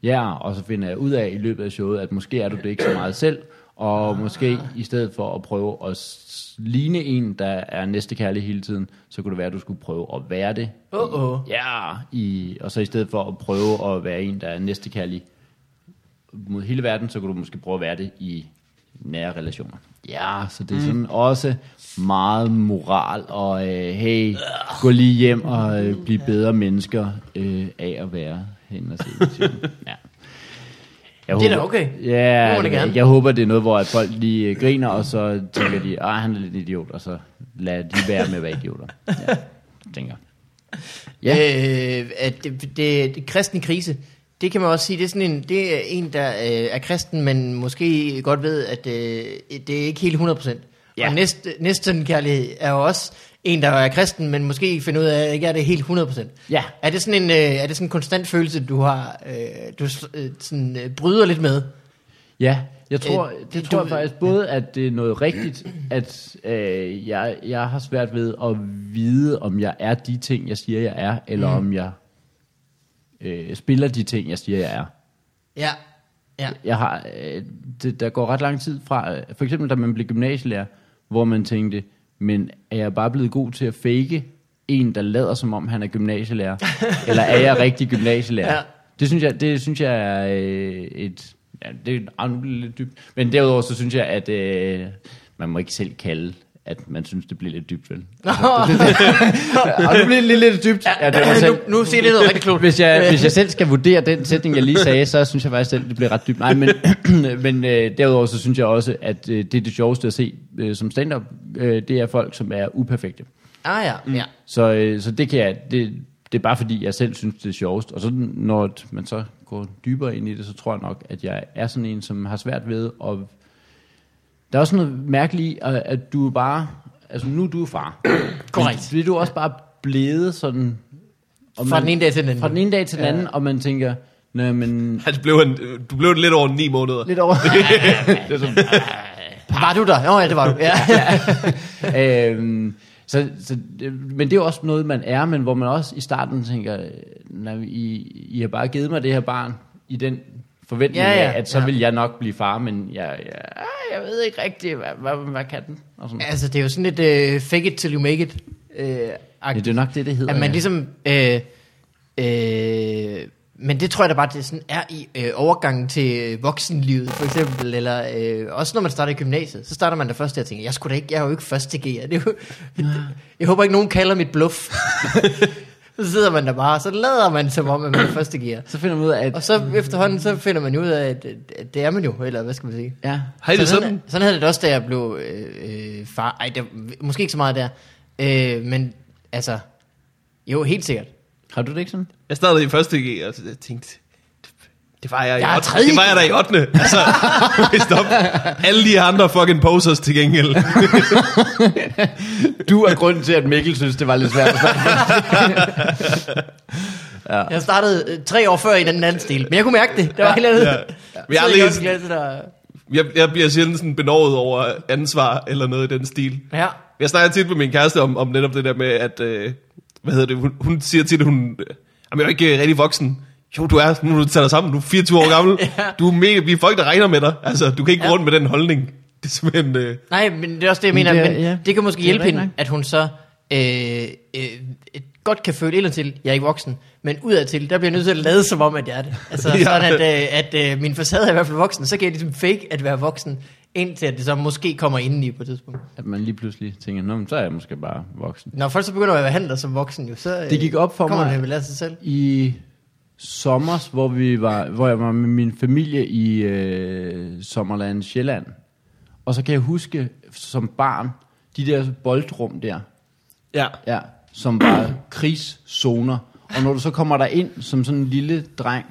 Ja, og så finder jeg ud af i løbet af showet, at måske er du det ikke så meget selv, Og måske i stedet for at prøve at ligne en, der er næstekærlig hele tiden, så kunne det være, at du skulle prøve at være det. Åh, åh. Ja, i, og så i stedet for at prøve at være en, der er næstekærlig mod hele verden, så kunne du måske prøve at være det i nære relationer. Ja, så det er sådan også meget moral, og øh, hey, gå lige hjem og øh, blive bedre mennesker øh, af at være hen og se. Ja. Jeg Det er da okay. Ja, Det det gerne. jeg håber, det er noget, hvor at folk lige øh, griner, og så tænker de, at han er lidt idiot, og så lad de være med at være idioter. Ja, tænker. Ja. Øh, det, det, det kristne krise, det kan man også sige, det er sådan en, det er en der øh, er kristen, men måske godt ved, at øh, det er ikke helt 100%. Ja. Ja. Og næste, næste kærlighed er jo også en, der er kristen, men måske finder ud af, at ikke er det helt 100%. Ja. Er det sådan en, øh, er det sådan en konstant følelse, du har, øh, du øh, sådan, øh, bryder lidt med? Ja, jeg tror, Øh, det du- tror jeg faktisk både, at det er noget rigtigt, at øh, jeg, jeg har svært ved at vide, om jeg er de ting, jeg siger, jeg er, eller mm. om jeg øh, spiller de ting, jeg siger, jeg er. Ja. Ja. Jeg har, øh, det, der går ret lang tid fra, øh, for eksempel da man blev gymnasielærer, hvor man tænkte, men er jeg bare blevet god til at fake en, der lader som om, han er gymnasielærer? eller er jeg rigtig gymnasielærer? Ja. Det synes jeg, det synes jeg er øh, et... Ja, det er ah, nu lidt dybt. Men derudover så synes jeg, at øh, man må ikke selv kalde, at man synes, det bliver lidt dybt, vel? Og nu bliver det lidt, lidt dybt. Ja, det var selv, nu, nu siger det noget rigtig klogt. hvis jeg, hvis jeg selv skal vurdere den sætning, jeg lige sagde, så synes jeg faktisk selv, det bliver ret dybt. Nej, men, men øh, derudover så synes jeg også, at øh, det er det sjoveste at se øh, som stand-up, øh, det er folk, som er uperfekte. Ah ja, ja. Så, øh, så det kan jeg, det, det er bare fordi, jeg selv synes, det er sjovest. Og så når man så går dybere ind i det, så tror jeg nok, at jeg er sådan en, som har svært ved at... Der er også noget mærkeligt i, at, at du er bare... Altså nu er du far. Korrekt. Fordi du er også bare blevet sådan... og Fra den ene dag til den anden. Fra den ene dag til den anden, og man tænker, nej, men Altså, blev han, du blev lidt over ni måneder. lidt over... det er sådan, Var du der? Nå ja, det var du. Ja. øhm, så, så, det- men det er jo også noget, man er, men hvor man også i starten tænker, når I, I har bare givet mig det her barn i den forventning Ja, ja, af, at så ja. vil jeg nok blive far, men jeg, jeg, ah, jeg ved ikke rigtigt, hvad, hvad, hvad kan den? Og sådan. altså, det er jo sådan lidt uh, fake it till you make it. Uh, Ja, det er nok det, det hedder. at man ja. ligesom... Øh, øh, men det tror jeg da bare, det sådan er i øh, overgangen til øh, voksenlivet, for eksempel. Eller øh, også når man starter i gymnasiet, så starter man da først der og tænker, jeg, skulle da ikke, jeg er jo ikke første G'er. Det er jo, jeg håber ikke, nogen kalder mit bluff. så sidder man der bare, og så lader man som om, at man er første G'er. Så finder man ud af, at Og så efterhånden, så finder man jo ud af, at, at det er man jo, eller hvad skal man sige. ja, Har I det sådan, sådan? sådan havde det også, da jeg blev øh, øh, far. Ej, det, måske ikke så meget der. Øh, men altså, jo, helt sikkert. har du det ikke sådan? Jeg startede i første G, og så jeg tænkte, det, var jeg, Jeg i er 8. tredje Det var jeg da i 8. Altså, stop. Alle de andre fucking posers til gengæld. Du er grunden til, at Mikkel synes, det var lidt svært at snakke. Jeg startede øh, tre år før i den anden stil, men jeg kunne mærke det. Det var helt andet. Ja. Vi har aldrig, Klasse, der... jeg, jeg bliver sjældent sådan benovet over ansvar eller noget i den stil. Ja. Jeg snakker tit med min kæreste om, om netop det der med, at, øh, hvad hedder det, hun, hun siger til det, hun, øh, jeg er jo ikke rigtig voksen. Jo, du er, nu er du tager dig sammen, du er 24 år gammel. Ja. Du er mega, vi er folk, der regner med dig. Altså, du kan ikke gå Ja. rundt med den holdning. Det er simpelthen, øh, Nej, men det er også det, jeg Men mener. det er- men ja. det kan måske Det hjælpe hende, at hun så øh, øh, godt kan føle ind til, jeg er ikke voksen, men udadtil, der bliver jeg nødt til at lade som om, at jeg er det. Altså Ja. sådan, at, øh, at øh, min facade er i hvert fald voksen, så kan jeg ligesom fake at være voksen, indtil at det så måske kommer indeni på et tidspunkt. At man lige pludselig tænker, Nå, men så er jeg måske bare voksen. Når folk så begynder at behandle dig som voksen, jo, så øh, Det gik op for kommer mig. det vel af sig selv. i sommers, hvor vi var, hvor jeg var med min familie i øh, Sommerland Sjælland. Og så kan jeg huske som barn, de der boldrum der, ja. ja, som var krigszoner. Og når du så kommer der ind som sådan en lille dreng,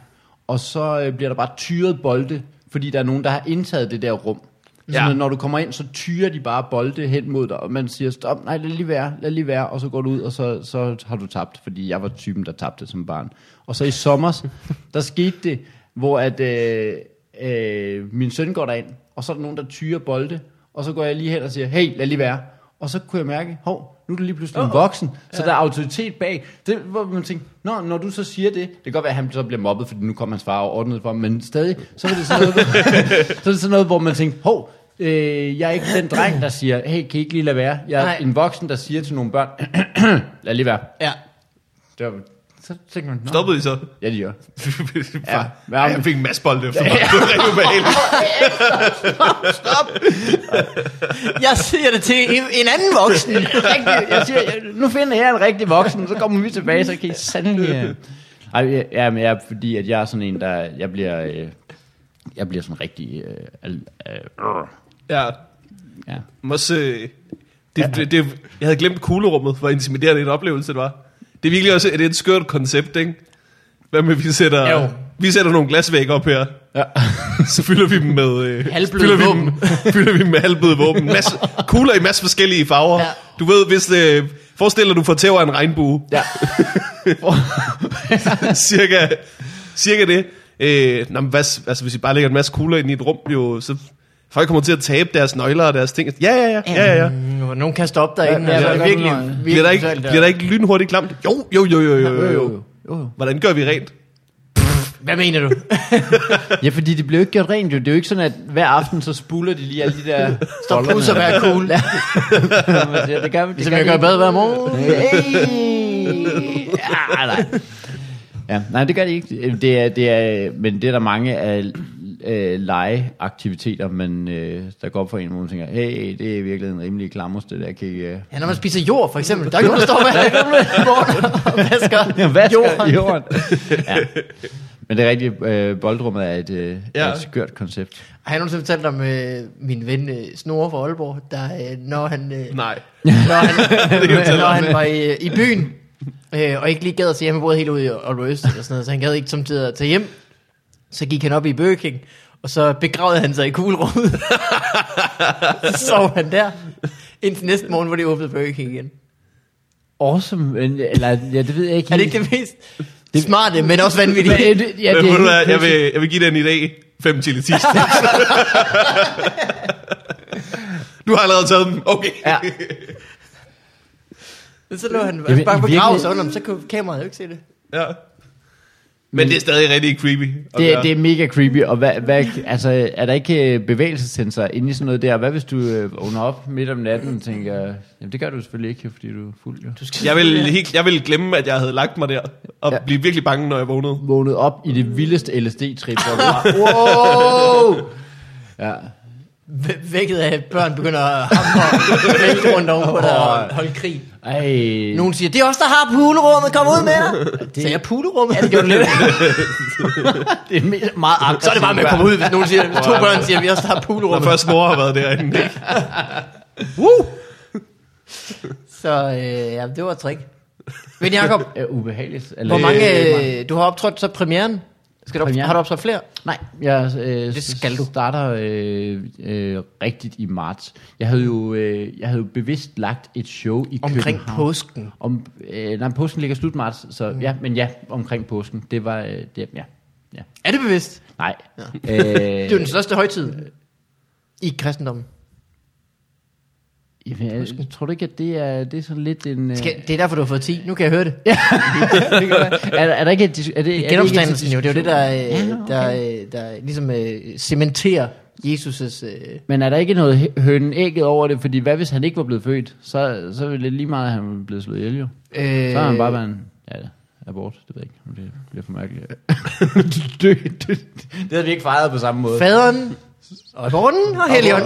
og så øh, bliver der bare tyret bolde, fordi der er nogen, der har indtaget det der rum. Så Ja. når du kommer ind, så tyrer de bare bolde hen mod dig, og man siger, stop, nej, lad lige være, lad lige være, og så går du ud, og så, så har du tabt, fordi jeg var typen, der tabte som barn. Og så i sommer, der skete det, hvor at, øh, øh, min søn går derind, og så er der nogen, der tyrer bolde, og så går jeg lige hen og siger, hey, lad lige være. og så kunne jeg mærke, hov, nu er du lige pludselig en voksen, så der er autoritet bag. Det, hvor man tænker, Nå, når du så siger det, det kan godt være, at han så bliver mobbet, fordi nu kommer hans far og ordnet for ham, men stadig, så er det sådan noget, så er det sådan noget hvor man tænker, hov, øh, jeg er ikke den dreng, der siger, hey, kan I ikke lige lade være? Jeg er Nej. en voksen, der siger til nogle børn, lad lige være. Ja. Det var, så tænker man, Nå, Stoppede I så? Ja, det gør. ja. Ja. Jeg fik en masse bolde efter mig. Det var rigtig ubehageligt. Jeg siger det til en, en anden voksen. rigtig, jeg siger, nu finder jeg en rigtig voksen, så kommer vi tilbage, så kan I sandelig... øh. Ej, ja, men jeg, er- fordi at jeg er sådan en, der... Jeg bliver, øh, jeg bliver sådan rigtig... Øh, al, øh, Ja. ja. Øh, det, det, det, jeg havde glemt kuglerummet, hvor intimiderende en oplevelse det var. Det er virkelig også det er et skørt koncept, ikke? Hvad med, vi sætter, Jo. vi sætter nogle glasvæg op her. Ja. Så fylder vi dem med... Øh, Halvbløde fylder vi våben. Dem, fylder vi dem med halvbløde våben. Masse, kugler i masse forskellige farver. Ja. Du ved, hvis... Øh, forestil dig, du får tæv af en regnbue. ja. cirka, cirka det. Øh, nå, men hvad, altså, hvis vi bare lægger en masse kugler ind i et rum, jo, så folk kommer til at tabe deres nøgler og deres ting. Ja, ja, ja. ja, ja, ja. Mm, Nogen kan stoppe derinde. Ja, altså, virkelig, Bliver der, ikke, bliver der ikke lynhurtigt klamt? Jo, jo, jo, jo, jo, jo, jo. jo. Hvordan gør vi rent? Hvad mener du? Ja, fordi det blev ikke gjort rent jo. Det er jo ikke sådan, at hver aften, så spuler de lige alle de der... Stop pus og vær cool. Ja. Siger, det gør, det Ligesom jeg gør bad hver morgen. Hey! Ja, nej. Ja, nej, det gør det ikke. Det er, det er, men det er der mange af øh, legeaktiviteter, men øh, der går op for en, hvor man tænker, hey, det er virkelig en rimelig klammer, det der kan ikke... Ja, når man spiser jord, for eksempel. Der er nogen, der står med morgen og vasker jorden. skal jorden? ja. Men det er rigtigt, øh, boldrummet er et, øh, Ja. ja. et skørt koncept. Har jeg nogensinde fortalt om øh, min ven øh, Snore fra Aalborg, der øh, når han, øh, Nej. når han, kan fortælle når han ja. var i, i byen, øh, og ikke lige gad at se hjemme, boede helt ude i Aalborg Øst, eller sådan noget, så han gad ikke samtidig at tage hjem. Så gik han op i Burger King, og så begravede han sig i kuglerummet. så sov han der, indtil næste morgen, hvor de åbnede Burger King igen. Awesome, men, eller, ja, det ved jeg ikke Er det ikke det mest det... smarte, men også vanvittige? Men, øh, det- ja, Ja, det det er hvad, helt jeg, vil, jeg vil give den i dag 5 chili cheese Du har allerede taget dem. Okay. Ja. Men så lå han Jamen, bare begravet sig under så kunne kameraet jo ikke se det. ja. Men det er stadig rigtig creepy. Det, gøre. det er mega creepy, og hvad, hvad, altså, er der ikke øh, bevægelsessensorer inde i sådan noget der? Hvad hvis du øh, vågner op midt om natten og tænker, jamen det gør du selvfølgelig ikke, fordi du er fuld. Jo. Du skal Jeg vil, helt, jeg vil glemme, at jeg havde lagt mig der, og ja. Blive virkelig bange, når jeg vågnede. Vågnet op i det vildeste LSD-trip. hvor du bare, wow! Ja. Væ- vækket af, at børn begynder at hamre og vælte rundt ovenpå dig og holde krig. Ej. Nogen siger, det er os, der har pulerummet, kom ud med dig. Det... Så jeg pulerummet? Ja, det gjorde lidt. det er me- meget aggressivt. Så er det bare med at komme ud, hvis nogen siger, hvis to børn siger, vi er os, der har Når pulerummet. først mor har været derinde. ikke? Så øh, ja, det var et trick. Men Jacob, Ja, ubehageligt. Eller, hvor mange, øh, du har optrådt så premieren? Skal du op, har du optrådt flere? Nej, jeg øh, Det skal du. starter øh, øh, rigtigt i marts. Jeg havde jo øh, jeg havde jo bevidst lagt et show i Omkring København. påsken. Om, øh, nej, påsken ligger slut marts, så ja, men ja, omkring påsken. Det var, øh, det, ja, ja. Er det bevidst? Nej. Ja. Øh, Det er jo den største højtid i kristendommen. Jamen, jeg, tror du ikke, at det er, det er sådan lidt en... Øh, Skal, det er derfor, du har fået 10. Nu kan jeg høre det. det er, er der ikke er det, Det er det genopstandelsen jo. Det er jo det, der, øh, Ja, okay. der, øh, der ligesom øh, cementerer Jesus' Øh, Men er der ikke noget hø- hønen ægget over det? Fordi hvad hvis han ikke var blevet født? Så, så ville det lige meget, at han var blevet slået ihjel jo. øh, Så har han bare været en ja, abort. Det ved jeg ikke, om det bliver for mærkeligt. dø, dø. Det havde vi ikke fejret på samme måde. Faderen og Morten og Helion.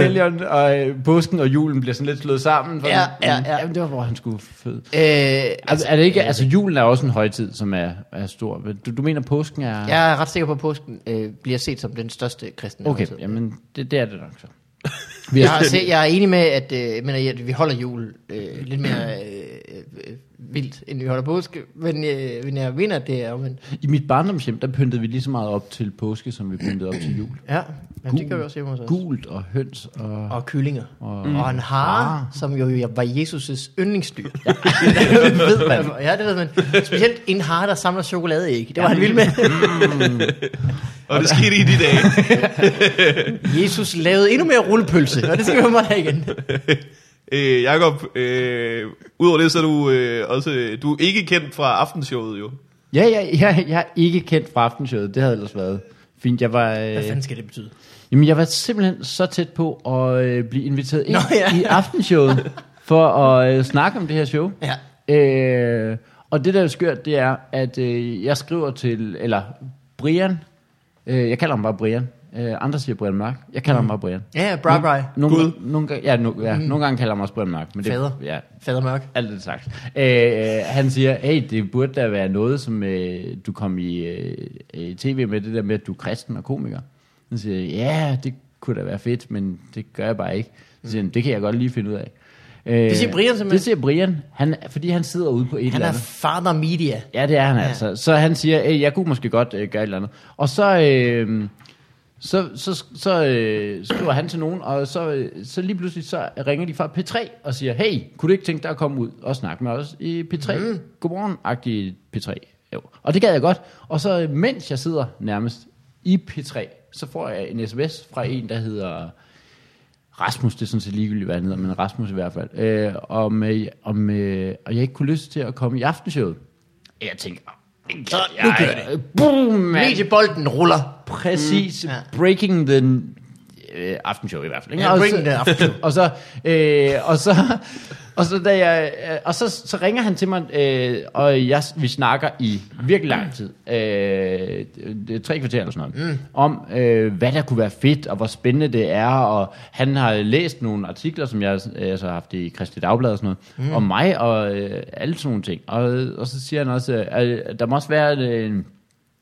Helion og øh, påsken og julen bliver sådan lidt slået sammen. For Ja, ja, ja. Jamen, det var, hvor han skulle føde. øh, Altså, er det ikke, altså julen er også en højtid, som er, er stor. Du, du mener, påsken er... jeg er ret sikker på, at påsken øh, bliver set som den største kristne Okay, højtid. jamen det, det er det nok så. Jeg, har se, jeg er enig med, at, øh, men, at vi holder jul øh, lidt mere øh, øh, vildt, end vi holder påske. Men, øh, men jeg mener, at det er men I mit barndomshjem, der pyntede vi lige så meget op til påske, som vi pyntede op til jul. Ja, jamen, det gør vi også hjemme hos os. Gult og høns og... Og kyllinger. Og- Og, og en hare, som jo var Jesus' yndlingsdyr. Ja. det ved man. ja, det ved man. Specielt en hare, der samler chokoladeæg. Det var han vild med. Og det skete i de dage. Jesus lavede endnu mere rullepølse, og det skal vi meget have igen. Øh, Jakob, øh, udover det, så er du øh, også, du er ikke kendt fra aftenshowet jo. Ja, ja, ja, jeg er ikke kendt fra aftenshowet. Det havde ellers været fint. Jeg var, Hvad øh, fanden skal det betyde? Jamen, jeg var simpelthen så tæt på at øh, blive inviteret ind Nå, ja. i aftenshowet for at øh, snakke om det her show. Ja. Øh, og det der er skørt, det er, at øh, jeg skriver til, eller Brian, øh, jeg kalder ham bare Brian, øh, andre siger Brian Mørk, jeg kalder mm. ham bare Brian. Ja, bra, bra. Nogle, Gud. nogle, gange, ja, no, ja, mm. nogle gange kalder han også Brian Mørk. Men det, Fader. Ja, Fader mørk. alt det sagt. Øh, han siger, hey, det burde da være noget, som øh, du kom i øh, tv med, det der med, at du er kristen og komiker. Han siger, ja, det kunne da være fedt, men det gør jeg bare ikke. Så siger han, det kan jeg godt lige finde ud af. Øh, Det siger Brian simpelthen? Det siger Brian, han, fordi han sidder ude på et Han eller er andet. father media. Ja, det er han Ja. altså. Så han siger, hey, jeg kunne måske godt øh, gøre et eller andet. Og så, øh, så, så, så øh, skriver han til nogen, og så, øh, så lige pludselig så ringer de fra P3 og siger, hey, kunne du ikke tænke dig at komme ud og snakke med os i P3? Mm. Godmorgen-agtig P3. Jo. Og det gad jeg godt. Og så øh, mens jeg sidder nærmest i P3, så får jeg en sms fra en, der hedder... Rasmus, det er sådan set ligegyldigt, hvad han hedder, men Rasmus i hvert fald, øh, om, øh, om øh, og jeg ikke kunne lyst til at komme i aftenshowet. Jeg tænker, Så nu kører det. Boom, man. Mediebolden ruller. Præcis. Mm, ja. Breaking the øh, aftenshow i hvert fald. ikke? Ja, breaking the aftenshow. og så, øh, og så, og så, da jeg, øh, og så, så ringer han til mig, øh, og jeg, vi snakker i virkelig lang tid, øh, det er tre kvarter eller sådan noget, mm. om øh, hvad der kunne være fedt, og hvor spændende det er, og han har læst nogle artikler, som jeg øh, altså har haft i Kristi Dagblad og sådan noget, mm. om mig, og øh, alle sådan nogle ting. Og, og så siger han også, øh, at der må også være en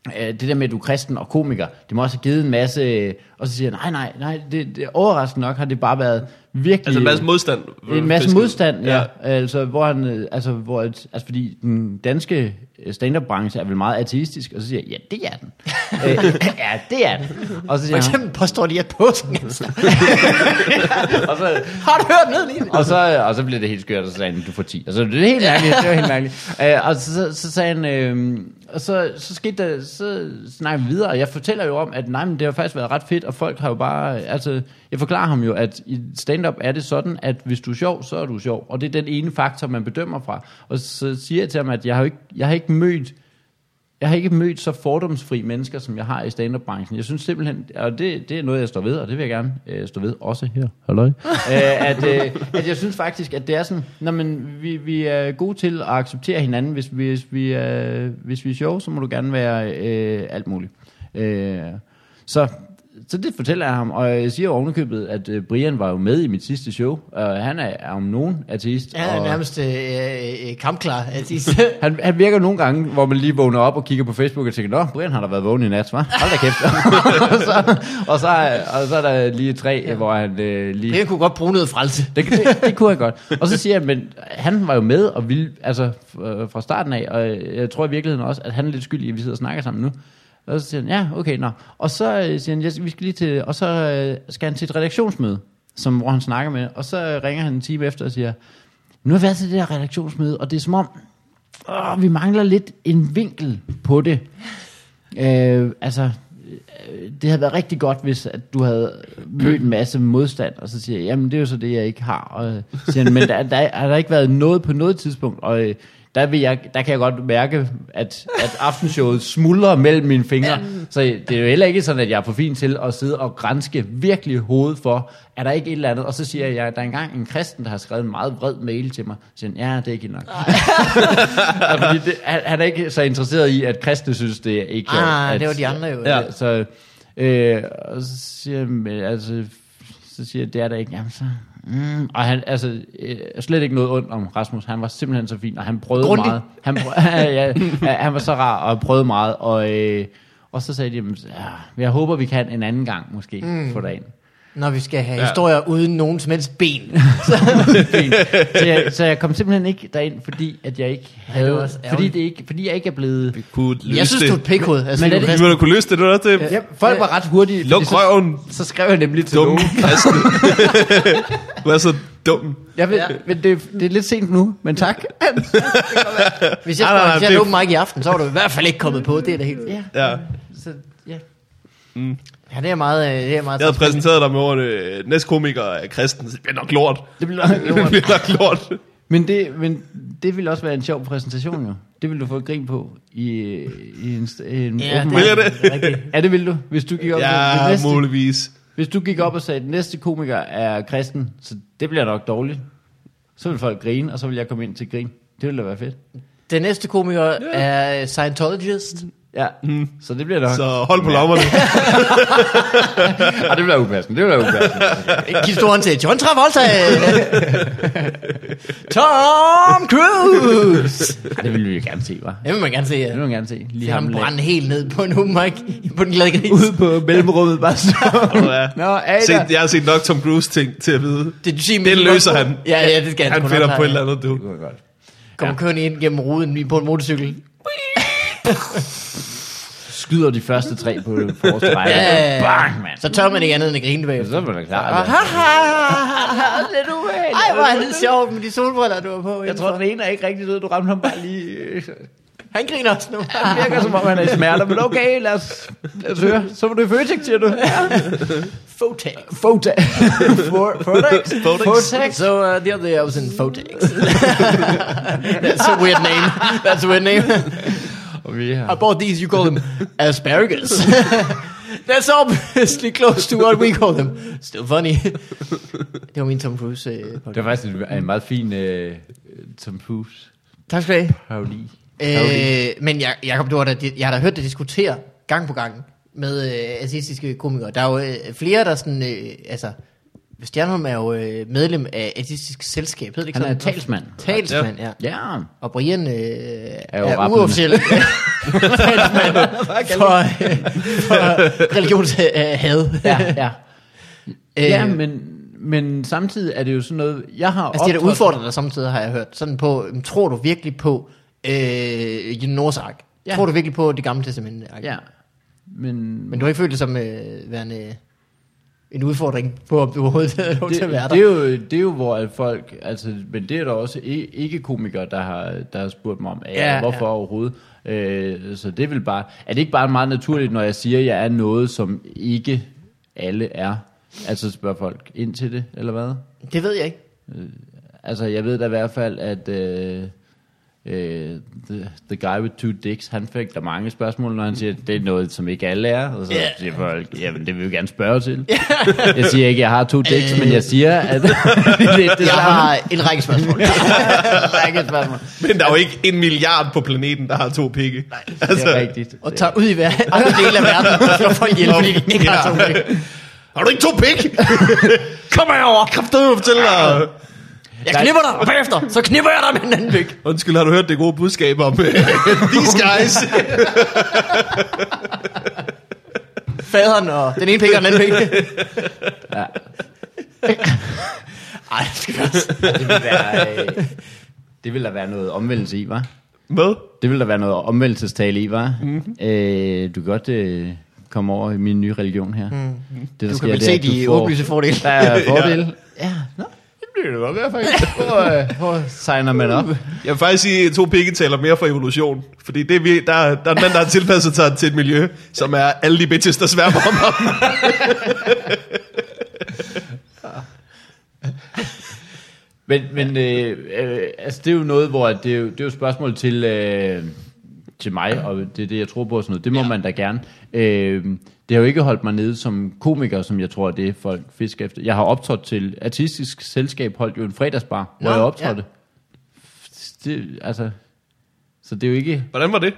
Øh, det der med, at du er kristen og komiker, det må også have givet en masse, øh, og så siger jeg, nej, nej, nej, det, det, overraskende nok har det bare været virkelig... Altså en masse modstand. En masse Fisket. modstand, ja. ja. Altså, hvor han, øh, altså, hvor, et- altså, fordi den danske øh, stand-up-branche er vel meget ateistisk, og så siger jeg, ja, det er den. øh, ja, det er den. Og så For siger han, eksempel påstår de, at påsken er og så, Har du hørt ned lige? og så, og så blev det helt skørt, og så sagde han, du får 10. Altså, det er helt mærkeligt, det var helt mærkeligt. Øh, og så, så, så sagde han, øh, og så, så skete der, så snakker vi videre, og jeg fortæller jo om, at nej, men det har faktisk været ret fedt, og folk har jo bare, altså, jeg forklarer ham jo, at i stand-up er det sådan, at hvis du er sjov, så er du sjov, og det er den ene faktor, man bedømmer fra. Og så siger jeg til ham, at jeg har jo ikke, jeg har ikke mødt jeg har ikke mødt så fordomsfri mennesker, som jeg har i stand-up-branchen. Jeg synes simpelthen, og det, det er noget, jeg står ved, og det vil jeg gerne øh, stå ved, også her, halløj, øh, at, øh, at jeg synes faktisk, at det er sådan, når man, vi, vi er gode til at acceptere hinanden. Hvis vi, hvis vi, øh, hvis vi er sjove, så må du gerne være øh, alt muligt. Øh, så, så det fortæller jeg ham, og jeg siger jo ovenikøbet, at øh, Brian var jo med i mit sidste show, og han er, er om nogen ateist. Han er og, nærmest øh, øh, kampklar. Altså, han, han virker nogle gange, hvor man lige vågner op og kigger på Facebook og tænker, Nå, Brian har da været vågen i nat, hva'? Hold da kæft. og, så, og, så, og så er der lige tre, ja. hvor han øh, lige... Brian kunne godt bruge noget frelse. Det, det, det kunne jeg godt. Og så siger jeg, men han var jo med og ville, altså øh, fra starten af, og jeg tror i virkeligheden også, at han er lidt skyldig, at vi sidder og snakker sammen nu. Og så siger han, ja, okay, nå. Og så øh, siger han, ja, vi skal lige til, og så øh, skal han til et redaktionsmøde, som, hvor han snakker med, og så øh, ringer han en time efter og siger, nu har vi været til det her redaktionsmøde, og det er som om, åh, vi mangler lidt en vinkel på det. Øh, altså, det havde været rigtig godt, hvis at du havde mødt en masse modstand, og så siger jeg, jamen det er jo så det, jeg ikke har. Og siger men der, der har der ikke været noget på noget tidspunkt, og øh, der, vil jeg, der kan jeg godt mærke, at, at aftenshowet smuldrer mellem mine fingre. Så det er jo heller ikke sådan, at jeg er for fin til at sidde og grænske virkelig hovedet for, er der ikke et eller andet? Og så siger jeg, at der er engang en kristen, der har skrevet en meget vred mail til mig. Så siger ja, det er ikke nok. Fordi det, han, han er ikke så interesseret i, at kristne synes, det er ikke Ah, at, det var de andre jo. Ja. Så, øh, og så siger jeg, altså, så siger jeg, det er der ikke. Jamen, så, mm. Og han, altså, øh, slet ikke noget ondt om Rasmus. Han var simpelthen så fin, og han prøvede Grundig. meget. Han, prøvede, ja, ja, han var så rar, og prøvede meget. Og, øh, og så sagde de, jamen, ja, jeg håber, vi kan en anden gang måske mm. få dagen. Når vi skal have Ja. ja. historier uden nogen som helst ben. Fint. så, jeg, så jeg kom simpelthen ikke derind, fordi at jeg ikke det havde, også fordi, ærgerligt. det ikke, fordi jeg ikke er blevet... Vi kunne løse Jeg synes, det. du er et pikhoved. Altså, Men Men er det- Vi ville kunne løse det, det var det. Ja, folk var ret hurtige. Luk fordi røven, Så, så skrev jeg nemlig til dumme nogen. du er så dum. Jeg ved, ja. men det, det er lidt sent nu, men tak. Hvis jeg Nej, nej, nej, det- have open mic i aften, så var du i hvert fald ikke kommet på. Det er da helt... ja, Ja. så, ja. Ja, det er meget, øh, det er meget Jeg havde præsenteret dig med ordene, øh, næste komiker er kristen. Det bliver nok lort. Det bliver nok Det bliver nok lort. Men det, men det vil også være en sjov præsentation, jo. Det vil du få et grin på i, i en, en Ja, open det? er rigtigt. Ja, det vil du. Hvis du gik op Ja, "Den næste, muligvis. hvis du gik op og sagde, at den næste komiker er kristen, så det bliver nok dårligt. Så vil folk grine, og så vil jeg komme ind til grin. Det ville da være fedt. Den næste komiker er Scientologist. Ja, mm. så det bliver nok... Så hold på lommerne. Ah, det bliver upassende, det bliver upassende. Giv storen til John Travolta. Tom Cruise. Ah, det ville vi jo gerne se, var. Det vil man gerne se. Det Ja. vil man gerne se. Lige Se ham lidt. brænde helt ned på en hummer på den glade gris. Ude på mellemrummet, bare så. Ja. Nå, Ada. Jeg har set nok Tom Cruise ting til at vide. Det, du siger, Det løser han. Ja, ja, det skal han, Han finder på et eller andet, du. Det kunne godt. Kommer kørende ind gennem ruden på en motorcykel. Skyder de første tre på det forreste række. Ja. Bang, mand. Så tør man ikke andet end at grine bagefter. Så er man da klar. Ah, ha, ha, ha, Lidt. Ej, hvor er det sjovt med de solbriller, du har på. Jeg tror, den ene er ikke rigtig død. Du ramte ham bare lige... øh, Han griner også nu. Han virker som om, han er i smerter. Men okay, lad os, lad os høre. Så var det Føtex, siger du. Ja. Fotex. Fotex. Fotex. Fotex. So uh, the other day I was in Fotex. That's a weird name. That's a weird name. Og vi I har... bought these, you call them asparagus. That's obviously close to what we call them. Still funny. det var min Tom Cruise. Øh, Det var faktisk en, en meget fin uh, Tom Cruise tak skal du have. parodi. Øh, men jeg, Jacob, du har da, jeg har da hørt dig diskutere gang på gang med øh, artistiske komikere. Der er jo øh, flere, der sådan, øh, altså, Stjernholm er jo øh, medlem af artistisk selskab, hedder det ikke Han er sådan? talsmand. Talsmand, ja. Ja. Og Brian øh, er, jo er rappende. uofficiel talsmand for, øh, for religionshad. Ja, ja. Øh, ja, men, men samtidig er det jo sådan noget... Jeg har Altså det, der optrådt- udfordrer dig samtidig, har jeg hørt. Sådan på, øhm, tror du virkelig på øh, ark? Ja. Tror du virkelig på det gamle testamente? Ja. Men, Men du har ikke følt det som øh, værende en udfordring på, om du overhovedet havde lov til at være det, der? det, er jo, det er jo, hvor folk, altså, men det er der også ikke-komikere, der har, der har spurgt mig om, ja, hvorfor ja. overhovedet. Øh, så det vil bare, er det ikke bare meget naturligt, når jeg siger, at jeg er noget, som ikke alle er? Altså spørger folk ind til det, eller hvad? Det ved jeg ikke. Altså, jeg ved da i hvert fald, at øh, øh, the, the guy with two dicks, han fik der mange spørgsmål, når han siger, at det er noget, som ikke alle er. Og så yeah. siger folk, jamen det vil vi gerne spørge til. jeg siger ikke, at jeg har to dicks, men jeg siger, at det, det, Jeg har en række spørgsmål. ikke et spørgsmål. Men der er jo ikke en milliard på planeten, der har to pigge. Nej, Det er rigtigt. og tager ud i hver, andre dele af verden og slår folk ihjel, fordi de ikke har to penge. Har du ikke to pik? Kom herover, du fortæl dig. Jeg knipper dig, og bagefter, så knipper jeg dig med en anden pik. Undskyld, har du hørt det gode budskab om uh, these guys? Faderen og den ene pik og den anden pik. Ja. Ej, det skal Det vil, være, øh, det vil der være noget omvendelse i, var? Hvad? Det vil der være noget omvendelsestale i, var? Mm-hmm. Øh, du kan godt øh, komme over i min nye religion her. Mm. Det, der Du sker, kan vel det se er, de får- åbenlyse fordele. Der er fordele. ja. ja. Nå, bliver det godt i hvert fald. Hvor, øh, hvor signer man op? Jeg vil faktisk sige, at to pigge taler mere for evolution. Fordi det er vi, der, der er en mand, der har tilpasset sig til et miljø, som er alle de bitches, der sværmer om ham. Men, men øh, øh, altså, det er jo noget, hvor at det, er jo, det er jo et spørgsmål til, øh, til mig, og det er det, jeg tror på og sådan noget. Det må ja. man da gerne. Øh, det har jo ikke holdt mig nede som komiker, som jeg tror, det er folk fisker efter. Jeg har optrådt til artistisk selskab, holdt jo en fredagsbar, hvor Nå, jeg optrådte. Ja. Det, altså, så det er jo ikke... Hvordan var det?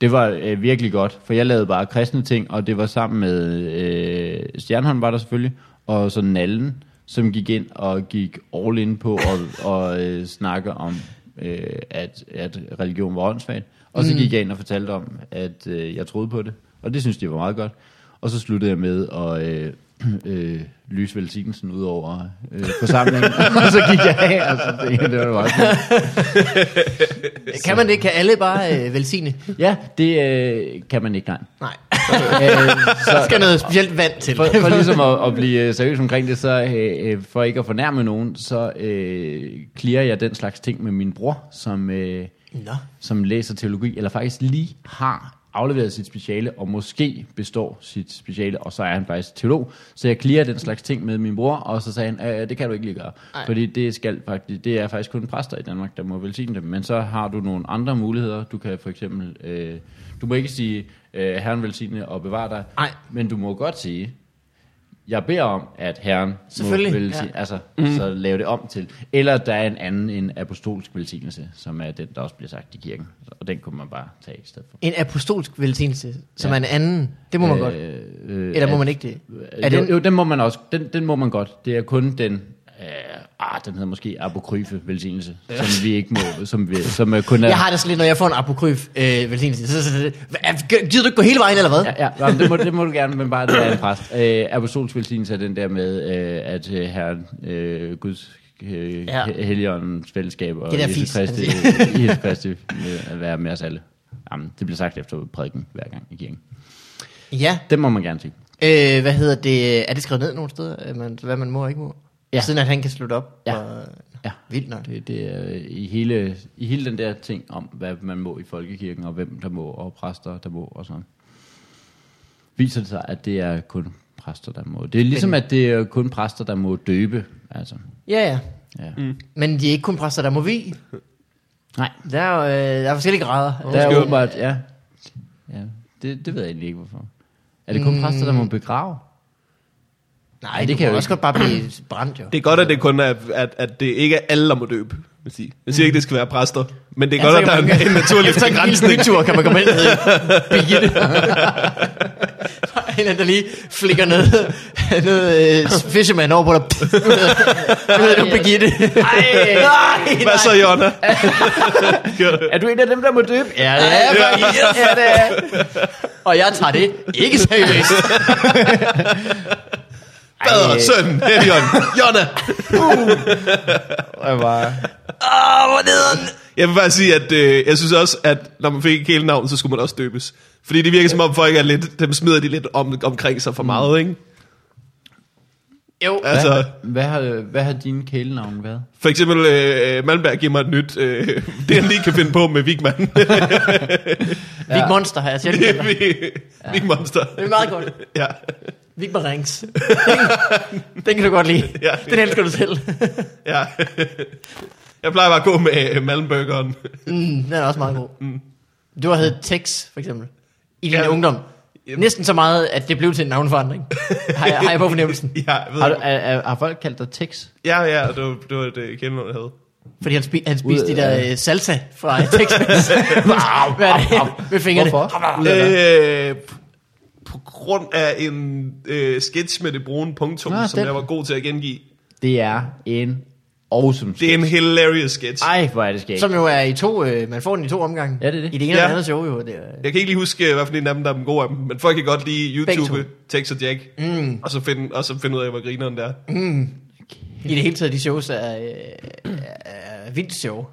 Det var øh, virkelig godt, for jeg lavede bare kristne ting, og det var sammen med øh, Stjernholm var der selvfølgelig, og så Nallen, som gik ind og gik all in på at og, øh, snakke om, øh, at, at religion var åndssvagt. Og så gik jeg ind og fortalte om, at øh, jeg troede på det, og det synes de var meget godt. Og så sluttede jeg med at øh, øh, lyse velsignelsen ud over øh, forsamlingen, og så gik jeg af, og så tænkte jeg, det var meget godt. Kan man det? Kan alle bare øh, velsigne? Ja, det øh, kan man ikke, nej. Nej. Øh, Der skal noget specielt vand til. for, for ligesom at, at blive øh, seriøs omkring det, så øh, øh, for ikke at fornærme nogen, så øh, clearer jeg den slags ting med min bror, som, øh, Nå. som læser teologi, eller faktisk lige har afleveret sit speciale, og måske består sit speciale, og så er han faktisk teolog. Så jeg clearer den slags ting med min bror, og så sagde han, det kan du ikke lige gøre. Nej. Fordi det, skal faktisk, det er faktisk kun præster i Danmark, der må velsigne dem. Men så har du nogle andre muligheder. Du kan for eksempel, øh, du må ikke sige, øh, herren velsigne og bevare dig. Nej. Men du må godt sige, jeg beder om, at herren må Selvfølgelig, velsigne, ja. altså, mm. så lave det om til. Eller der er en anden, en apostolsk velsignelse, som er den, der også bliver sagt i kirken. Og den kunne man bare tage i stedet for. En apostolsk velsignelse, som Ja. er en anden. Det må man godt. Øh, Eller må at- man ikke det? Er jo, den- jo, den må man også. Den, den må man godt. Det er kun den, øh, ah, den hedder måske apokryfe velsignelse, som vi ikke må, som, vi, som øh, kun er... Jeg har det sådan lidt, når jeg får en apokryf øh, velsignelse. Så, så, så, hvad, gider du ikke gå hele vejen, eller hvad? Ja, ja jamen, det, må, det må du gerne, men bare det er en præst. Øh, apostolsk velsignelse er den der med, øh, at øh, herren, øh, Guds øh, Ja. ja. fællesskab og Det Jesus Kristi, Jesus Kristi med at være med os alle. Jamen, det bliver sagt efter prædiken hver gang i kirken. Ja. Det må man gerne sige. Øh, hvad hedder det? Er det skrevet ned nogle steder, man, hvad man må og ikke må? Ja. Siden at han kan slutte op. Ja. Og, Ja. Vildt nok. Det, det er i hele, i hele den der ting om, hvad man må i folkekirken, og hvem der må, og præster, der må, og sådan. Viser det sig, at det er kun præster, der må. Det er ligesom, at det er kun præster, der må døbe. Altså, Ja, ja. ja. Mm. Men de er ikke kun præster, der må vi. Nej, Der er, jo, øh, der er forskellige grader. der er åbenbart, ja. ja det, det ved jeg egentlig ikke, hvorfor. Er det kun mm. præster, der må begrave? Nej, det kan jo også godt bare blive brændt, jo. Det er godt, at det kun er, at, at det ikke er alle, der må døbe. vil sige. Jeg siger ikke, det skal være præster, men det er Ja, godt, at der er en, en naturlig Efter en lille kan man komme ind og hedde Birgitte. en anden, der lige flikker noget, noget uh, fisherman over på dig. Nu hedder du Birgitte. Ej, nej, Hvad så, Jonna? Er du en af dem, der må døbe? Ja, det er Ja. faktisk. Ja, det er. Og jeg tager det ikke seriøst. Fader, søn, Helion, Jonna. Jeg var... Åh, hvor nederen. Jeg vil bare sige, at øh, jeg synes også, at når man fik hele navn, så skulle man også døbes. Fordi det virker som om folk er lidt, dem smider de lidt om, omkring sig for meget, ikke? Jo, Altså, Hvad, hvad, har, hvad har dine kælenavn været? for eksempel, øh, Malmberg giver mig et nyt, øh, det han lige kan finde på med Vigman. Vig Monster har jeg selv kaldt dig. Vig Monster. Det er meget godt. Ja. Vig Marings. Den, den kan du godt lide. Ja. Den elsker du selv. ja. Jeg plejer bare at gå med øh. Mm, den er også meget god. Du har heddet Tex, for eksempel. I din Ja. ungdom. Næsten så meget, at det blev til en navnforandring. har, jeg, har jeg på fornemmelsen. Ja, jeg ved Har, du, er, er, har folk kaldt dig Tex? ja, ja, det var, det var det kæmpenavn, jeg havde. Fordi han, spi, han spiste de der af- øh, salsa fra Tex Hvad er det? Med fingrene. Hvorfor? Øh, på grund af en øh, sketch med det brune punktum, Nå, som den. jeg var god til at gengive. Det er en awesome Det er en sketch. hilarious sketch. Ej, hvor er det skægt. Som jo er i to, øh, man får den i to omgange. Ja, det er det. I det ene Ja. og det andet show jo. Det er, Jeg kan ikke lige huske, hvad for en af dem, der er den gode af dem, men folk kan godt lide YouTube, Tex og Jack, mm. og, så finde, og så finde ud af, hvor grineren der. I det hele taget, de shows er, øh, er, er vildt show.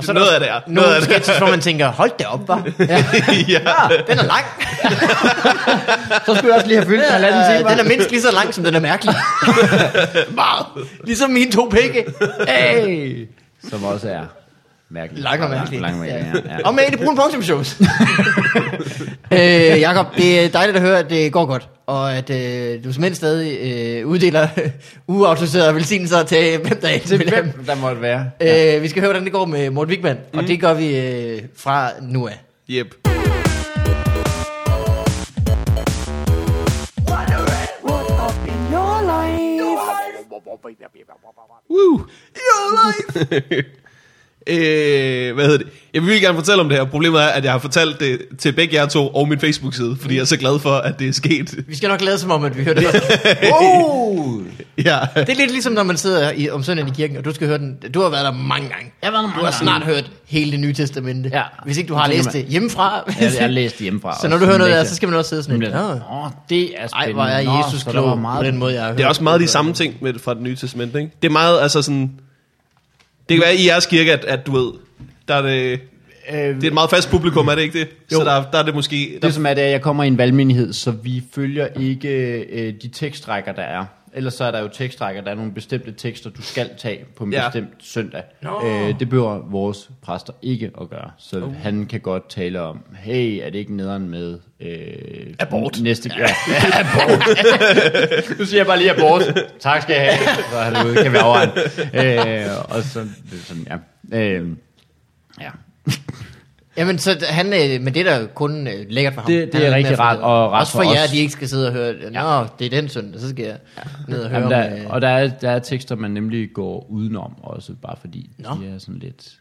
Og så er der Noget også af det er. Nogle Noget af det er. sketches, hvor man tænker, hold da op, var. Ja, ja. den er lang. Så skulle jeg også lige have fyldt en halvanden time. Den er mindst lige så lang, som den er mærkelig. Meget. Ligesom mine to pikke. Hey! Som også er mærkeligt. Lang og mærkelig. Lang, lang, ja. ja. Og med i de brune punktum shows. øh, Jakob, det er dejligt at høre, at det går godt. Og at øh, du som stadig øh, uddeler uautoriserede velsignelser til hvem der er Til til hvem der måtte være. Øh, vi skal høre, hvordan det går med Morten Wigman, mm. og det gør vi øh, fra nu af. Yep. What up in your life? Woo. Your life. øh, hvad hedder det? Jeg vil gerne fortælle om det her. Problemet er, at jeg har fortalt det til begge jer to og min Facebook-side, fordi jeg er så glad for, at det er sket. Vi skal nok lade som om, at vi hører det. Oh! ja. det er lidt ligesom, når man sidder i, om søndagen i kirken, og du skal høre den. Du har været der mange gange. Jeg har været der Du mange har snart gange. hørt hele det nye testamente. Ja. Hvis ikke du har læst det hjemmefra. Jeg, jeg har læst det hjemmefra. så når du hører noget der, så skal man også sidde sådan lidt. "Nå, Åh, det er spændende. Ej, hvor er Jesus klog var på meget den måde, jeg har hørt. Det er også meget de samme ting med fra det nye testament, ikke? Det er meget, altså sådan... Det kan være i jeres kirke, at, at du ved, der er det, Øh, det er et meget fast publikum, er det ikke det? Jo. Så der, der er det måske... Der, Det som er, det er, at jeg kommer i en valgmenighed, så vi følger ikke øh, de tekstrækker, der er. Ellers så er der jo tekstrækker, der er nogle bestemte tekster, du skal tage på en Ja. bestemt søndag. Nå. Øh, det behøver vores præster ikke at gøre. Så uh. han kan godt tale om, hey, er det ikke nederen med... Øh, Abort. Næste, ja, abort. nu siger jeg bare lige abort. Tak skal jeg have. Så er det ude, kan vi afregne. Øh, og så, det sådan, ja. Øh, ja. Jamen, så han, øh, men det er da kun øh, lækkert for ham. Det- det er med rigtig at rart, og rart Også for, for jer, os. de ikke skal sidde og høre, Nå, det er den søndag, så skal jeg ned og høre Jamen, om... der, øh, og der er, der er tekster, man nemlig går udenom også, bare fordi Nå. de er sådan lidt...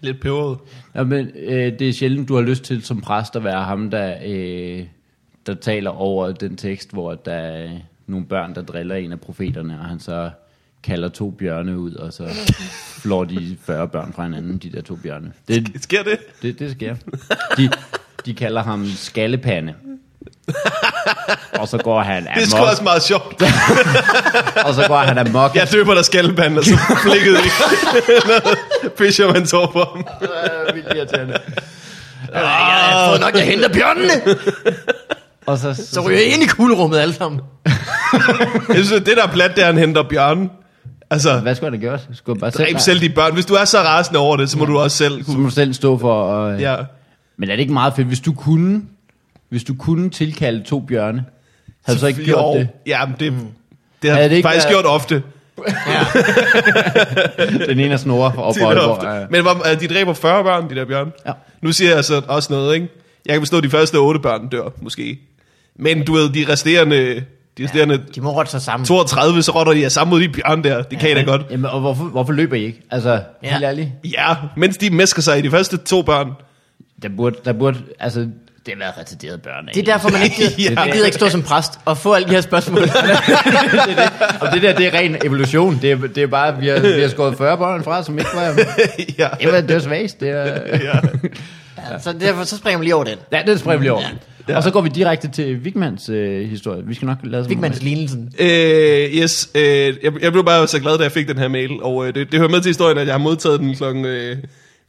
Lidt peberet. Ja, men øh, det er sjældent, du har lyst til som præst at være ham, der, øh, der taler over den tekst, hvor der er nogle børn, der driller en af profeterne, og han så kalder to bjørne ud, og så flår de 40 børn fra hinanden, de der to bjørne. Det, Sker det? det, det sker. De, de kalder ham skallepande. Og så går han Det er sgu også meget sjovt. og så går han amok. Jeg døber der skalpanden, og så flikkede i noget Fisherman's over på ham. vildt irriterende. Jeg har fået nok, jeg henter bjørnene. Og så, Så ryger jeg ind i kuglerummet alle sammen. Jeg synes, det der er plat, det er, han henter bjørnen. Altså, Hvad skulle han have gjort? Skulle han bare dræb selv de børn. Hvis du er så rasende over det, så må du også selv Så må kunne... du selv stå for... Og, Ja. Men er det ikke meget fedt, hvis du kunne, hvis du kunne tilkalde to bjørne, havde du så ikke gjort Jo. det? Ja, men det, det har jeg faktisk været- gjort ofte. Den ene er snore og Tit og Aalborg. Ja. Men hvor- øh, de dræber 40 børn, de der bjørn. Ja. Nu siger jeg så også noget, ikke? Jeg kan forstå, at de første 8 børn dør, måske. Men du ved, de resterende, de resterende De må rotte sig sammen. 32, så rotter de af sammen mod de bjørn der. Det kan I da godt. Jamen, og hvorfor, hvorfor løber I ikke? Altså, Ja. ja. helt ærligt. Ja, mens de mesker sig i de første to børn. Der burde, der burde, altså, det har været retarderede børn. Det er derfor, man ikke gider, Ja. man gider ikke stå som præst og få alle de her spørgsmål. Og det der, det er ren evolution. Det er, det er bare, vi har, vi har skåret 40 børn fra, som ikke var... ja. Det var, det svagest. Det er, ja. Ja, så derfor så springer man lige over den. ja, det springer vi lige over. Ja. Ja. Og så går vi direkte til Vigmans øh, historie. Vi skal nok lade som Vigmans lignelsen. Øh, yes, øh, jeg, jeg blev bare så glad, da jeg fik den her mail, og øh, det, det hører med til historien, at jeg har modtaget den klokken, øh,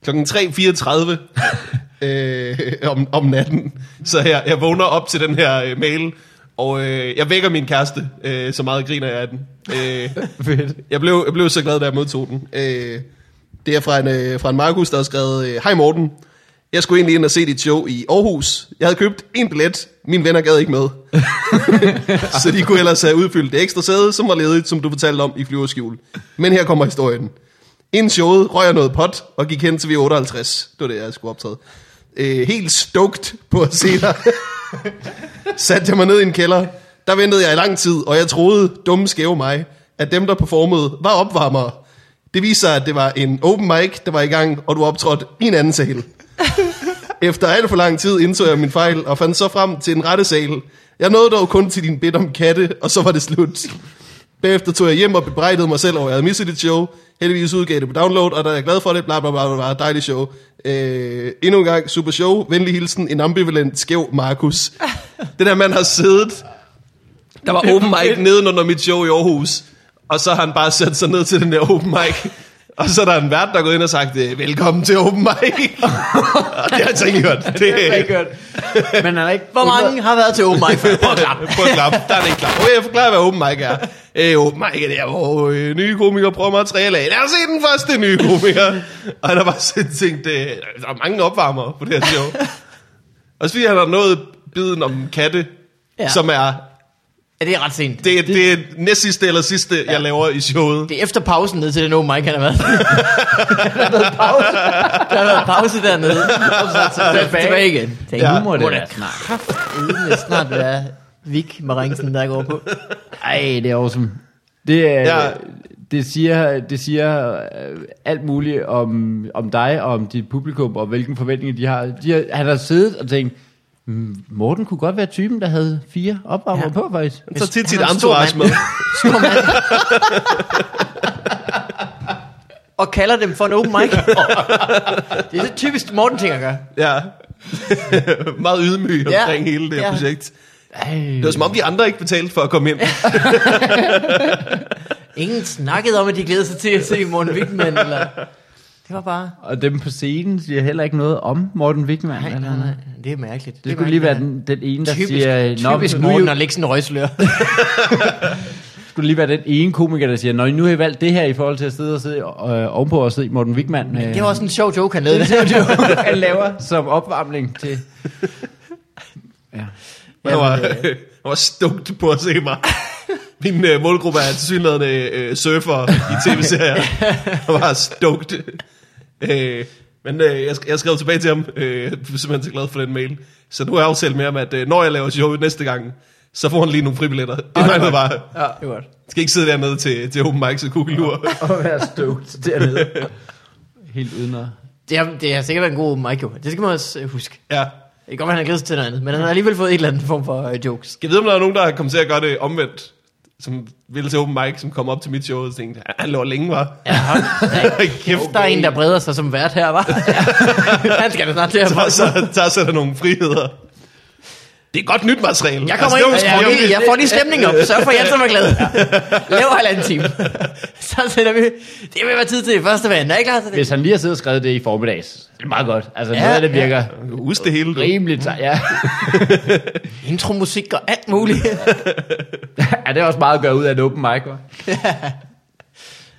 klokken 3.34 øh, om, om natten. Så her, jeg vågner op til den her øh, mail, og øh, jeg vækker min kæreste, øh, så meget griner jeg af den. Øh, Fedt. jeg, blev, jeg blev så glad, da jeg modtog den. Øh, det er fra en, øh, fra en Markus, der har skrevet, øh, Hej Morten, jeg skulle egentlig ind og se dit show i Aarhus. Jeg havde købt en billet, mine venner gad ikke med. så de kunne ellers have udfyldt det ekstra sæde, som var ledigt, som du fortalte om i flyverskjul. Men her kommer historien. Inden showet røg jeg noget pot og gik hen til V58. Det var det, jeg skulle optræde. Øh, helt stoked på at se dig. Satte jeg mig ned i en kælder. Der ventede jeg i lang tid, og jeg troede, dumme skæve mig, at dem, der performede, var opvarmere. Det viser sig, at det var en open mic, der var i gang, og du optrådte i en anden sal. Efter alt for lang tid indså jeg min fejl, og fandt så frem til en rette sal. Jeg nåede dog kun til din bid om katte, og så var det slut. Bagefter tog jeg hjem og bebrejdede mig selv over, at jeg havde misset dit show. Heldigvis udgav det på download, og der er jeg glad for det. Bla bla bla, bla, dejligt show. Øh, endnu en gang, super show. Venlig hilsen, en ambivalent, skæv Markus. Den her mand har siddet. Der var open mic nedenunder mit show i Aarhus. Og så har han bare sat sig ned til den der open mic. Og så er der en vært, der er gået ind og sagt, øh, velkommen til open mic. og det har jeg altså ikke hørt. Det, Det er ikke godt. Men er ikke... Hvor mange har været til open mic før? Prøv at klappe. Prøv at klappe. Der er det ikke klap. Okay, jeg forklarer, hvad open mic er. Øh, open mic er der, hvor øh, nye komikere prøver materiale af. Lad os se den første nye komiker. Og har bare sådan tænkt, øh, der er mange opvarmere på det her show. Også fordi han har nået biden om katte, ja. som er Ja, det er ret sent. det, det, det er næst sidste eller sidste, ja. jeg laver i showet. Det er efter pausen ned til den open mic, han har været. der har været pause. Der har været pause dernede. Og så, så, så tilbage. tilbage igen. Tænk, Ja. ja, Nu må det være da snart. være Vik Maringsen, der går på. Ej, det er awesome. Det, er, Ja. det siger, det siger øh, alt muligt om, om dig og om dit publikum, og hvilken forventninger de har. De har han har siddet og tænkt, "Mm, Morten kunne godt være typen, der havde fire opvarmer Ja. på, faktisk. Han tager tit sit entourage med. mand. Stor mand. og kalder dem for en open mic. det er så typisk Morten ting at gøre. Ja. Meget ydmyg Ja. omkring hele det her Ja. projekt. Ej. Det var som om de andre ikke betalte for at komme ind. Ingen snakkede om, at de glædede sig til at se Morten Wigman. Eller... Det var bare... Og dem på scenen siger heller ikke noget om Morten Wigman. Nej, nej, nej. Det er mærkeligt. Det skulle lige være den, den ene, der typisk, siger... typisk nu er Morten at lægge sådan en røgslør. skulle lige være den ene komiker, der siger, Nå, nu har I valgt det her i forhold til at sidde og sidde øh, ovenpå og se Morten Wigman. Øh, Det var også en sjov joke, han lavede. det er jo, han laver som opvarmning til... Ja. Jeg var, jeg var stoked på at se mig. Min øh, målgruppe er tilsyneladende øh, surfer i tv-serier. Jeg var stoked. Øh, men øh, jeg, jeg skrev tilbage til ham, øh, jeg er simpelthen så glad for den mail. Så nu har jeg aftalt med ham, at øh, når jeg laver show næste gang, så får han lige nogle fribilletter. Det manglede bare. Ja, det er godt. Skal ikke sidde dernede til, til open mics og kugelur. Og være stoked dernede. Helt uden at... Det har, det har sikkert været en god mic, jo. Det skal man også øh, huske. Ja. Det kan godt være, han har griset til noget andet, men han har alligevel fået et eller andet form for øh, jokes. Skal jeg vide, om der er nogen, der kommer til at gøre det omvendt? Som vil til open mic, som kommer op til mit show og tænker, "Ja, han lå længe, var. Ja, Kæft, der er en, der breder sig som vært her, var. han skal da snart til at så, så tager sig der nogle friheder. Det er godt nyt materiale. Jeg kommer Altså, ind, jeg, jeg, jeg får lige stemning op. Sørg for, at Jens er glad. Lav halvanden time. Så sætter vi... Det vil være tid til første vand. Er I klar til det? Hvis han lige har siddet og skrevet det i formiddags, det er meget godt. Altså, Ja, ja, noget af det virker kan Husk det hele, du. rimeligt. så- Ja. Intromusik og alt muligt. er det også meget at gøre ud af en open mic, hva'?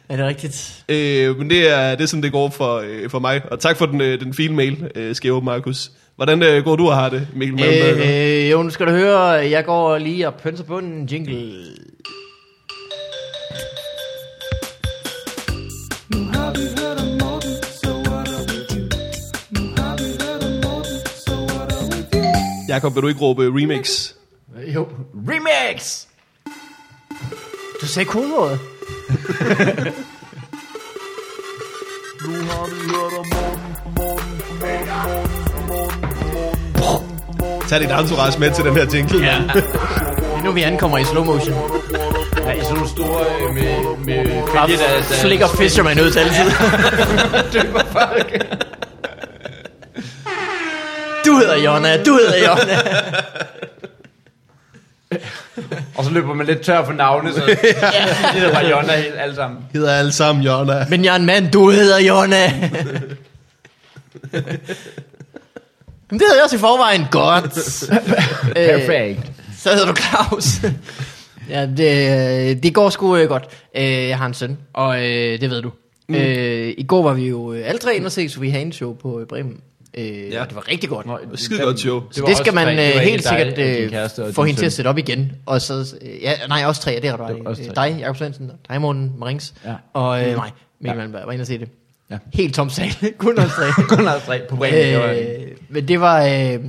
er det rigtigt? Øh, men det er, det er sådan, det går for, øh, for mig. Og tak for den, øh, den fine mail, øh, Skæve Markus. Hvordan øh, går du og har det, Mikkel Malmberg? Øh, jo, nu skal du høre, jeg går lige og pønser på en jingle. Nu har vi hørt om Morten, så what are we do? Nu har vi hørt om Morten, så what are we do? Jakob, vil du ikke råbe remix? Jo. Remix! Du sagde kodeordet. Tag dit entourage med til den her jingle. Ja. Det er nu, vi ankommer i slow motion. Ja, i sådan nogle store øh, med, med fælge, der, der flikker Fisherman ud til altid. dypper folk. Du hedder Jonna, du hedder Jonna. Og så løber man lidt tør for navne, så det er bare Jonna helt alle sammen. Hedder alle sammen Jonna. Men jeg er en mand, du hedder Jonna. Men det hedder jeg også i forvejen. Godt. Øh, Perfekt. Så hedder du Claus. ja, det, det går sgu øh, godt. Øh, jeg har en søn, og øh, det ved du. Mm. Øh, I går var vi jo øh, alle tre inde og se Sofie Hagen show på øh, Bremen. Øh, ja. Og det var rigtig godt. Nå, Skide godt show. Så var det skal man. Det øh, helt sikkert øh, få hende til at sætte op igen. Og så, øh, ja, nej, også tre, ja, det har du ret Det var også i. tre. Øh, Dig, Jacob Svendsen, dig, Morten Marings, Ja. og øh, mig, Mikkel Ja. Malmberg, var inde og se det. Ja. Helt tom sal, kun os tre. Kun har tre på Bremen. var- øh, men det var, øh,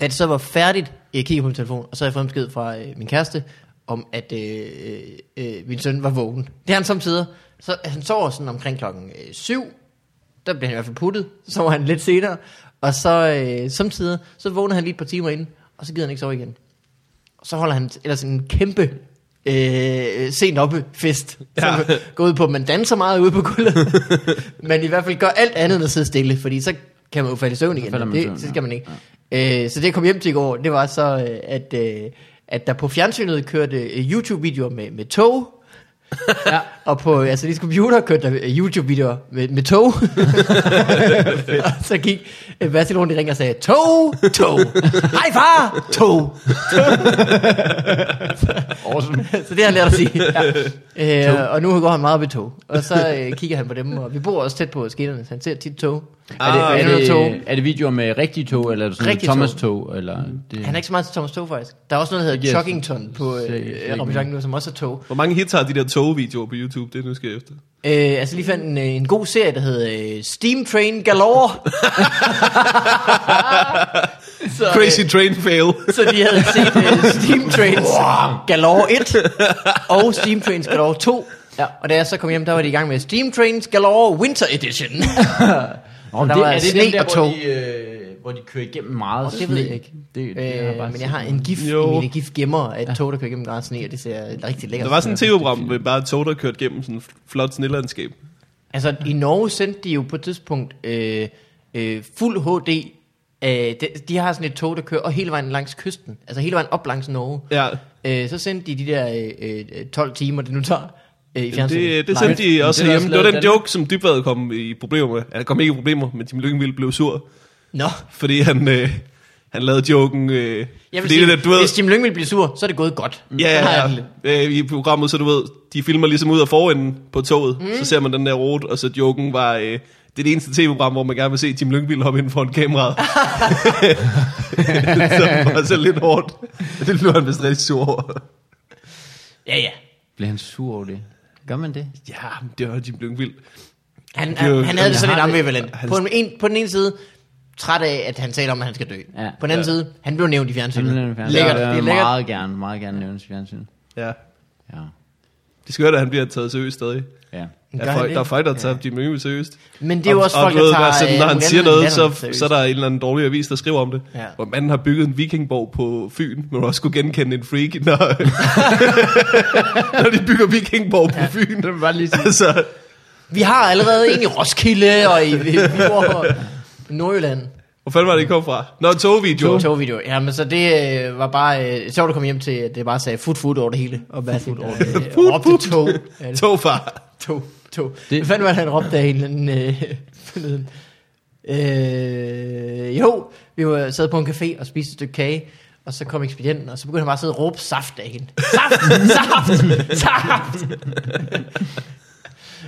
da det så var færdigt, jeg kiggede på min telefon, og så har jeg fået en besked fra øh, min kæreste, om at øh, øh, øh, min søn var vågen. Det er han samtidig. Så han sover sådan omkring klokken øh, syv, der blev han i hvert fald puttet, så sover han lidt senere, og så øh, samtidig, så vågner han lige et par timer inden, og så gider han ikke sove igen. Og så holder han ellers en kæmpe øh, sent oppe fest, ja. som går ud på, at man danser meget ude på gulvet, men i hvert fald gør alt andet end at sidde stille, fordi så kan man jo falde i søvn igen. Det, søvn, så skal man ikke. Ja. Øh, så det jeg kom hjem til i går, det var så, øh, at, øh, at der på fjernsynet kørte øh, YouTube-videoer med, med tog, Ja. og på altså, de computer kørte der øh, YouTube-videoer med, med tog. og så gik øh, Basil rundt i ring og sagde, tog, tog, hej far, tog. Awesome. så det har han lært at sige. Ja. Øh, og nu går han meget op i tog. Og så øh, kigger han på dem, og vi bor også tæt på skinnerne, så han ser tit tog. Er det, Ah, er, det, Tog. er det videoer med rigtige tog, eller er det sådan Thomas tog. tog? Eller det, Han er ikke så meget til Thomas Tog, faktisk. Der er også noget, der hedder giver- Chuggington på øh, ikke Ramachan nu, som også er tog. Hvor mange hits har de der togvideoer på YouTube? Det er nu skal jeg efter. Øh, altså lige fandt en, øh, en god serie, der hedder øh, Steam Train Galore. så, øh, Crazy Train Fail. Så de havde set uh, Steam Trains Galore 1 og Steam Trains Galore 2. Ja. Og da jeg så kom hjem, der var de i gang med Steam Trains Galore Winter Edition. Nå, der det, var er det sne den der, og hvor tog. de, øh, hvor de kører igennem meget Åh, det sne? ved jeg ikke. Det, det, har jeg bare øh, men jeg har en gif Jo. i mine gif gemmer af et tog, der kører igennem meget sne, og det ser rigtig lækkert Der var sådan ud. en tv-program med bare et tog, der kørte gennem sådan et flot snelandskab. Altså, i Norge sendte de jo på et tidspunkt øh, øh, fuld HD. Øh, de, de har sådan et tog, der kører og hele vejen langs kysten. Altså hele vejen op langs Norge. Ja, Øh, så sendte de de der øh, øh, 12 timer, det nu tager øh, i fjernsynet. det, det live. sendte de også det er hjemme. Det var den joke, som Dybvad kom i problemer med. Han kom ikke i problemer, men Tim Lyngvild blev sur. Nå, Fordi han, øh, han lavede joken... Øh, Jeg vil sige, det der, du ved, hvis Jim Lyng vil blive sur, så er det gået godt. Ja, ja, det ja. Øh, I programmet, så du ved, de filmer ligesom ud af forenden på toget, mm. så ser man den der rute, og så joken var, øh, det er det eneste tv-program, hvor man gerne vil se Jim Lyngvild hoppe ind foran kameraet. så var så lidt hårdt. Det blev han vist rigtig sur over. Ja, ja. Bliver han sur over det? Gør man det? Ja, men det var Jim Lyngvild. Han, Det er jo- han, han havde det sådan lidt han det- ambivalent. han- På, en, en, på den ene side, træt af, at han taler om, at han skal dø. Ja. På den anden Ja. side, han blev nævnt i fjernsynet. Lækkert. Lækkert. Det Det er er lækkert. meget gerne, meget gerne nævnes i fjernsynet. Ja. Ja. Det skal at han bliver taget seriøst stadig. Ja. Der er, folk, der er folk, der tager Jim Lyngvild seriøst. Men det er jo også og, folk, og, der tager... sådan, øh, når han siger noget, så, seriøst. så er der en eller anden dårlig avis, der skriver om det. Ja. Hvor manden har bygget en vikingborg på Fyn, men også kunne genkende en freak, når, når de bygger vikingborg på Fyn. Det bare lige sige. altså, Vi har allerede en i Roskilde og i, i Viborg og Nordjylland. Hvor fanden var det, I kom fra? Nå, togvideo. To togvideo. Ja, men så det øh, var bare øh, sjovt at komme hjem til, at det bare sagde foot foot over det hele. Og hvad foot over det hele. Og råbte tog. Ja, Togfar. tog, tog. Det- Det... Hvad fanden var det, han råbte af en eller anden øh, forleden? Øh, jo, vi var sad på en café og spiste et stykke kage, og så kom ekspedienten, og så begyndte han bare at sidde og råbe saft af hende. Saft! Saft! Saft!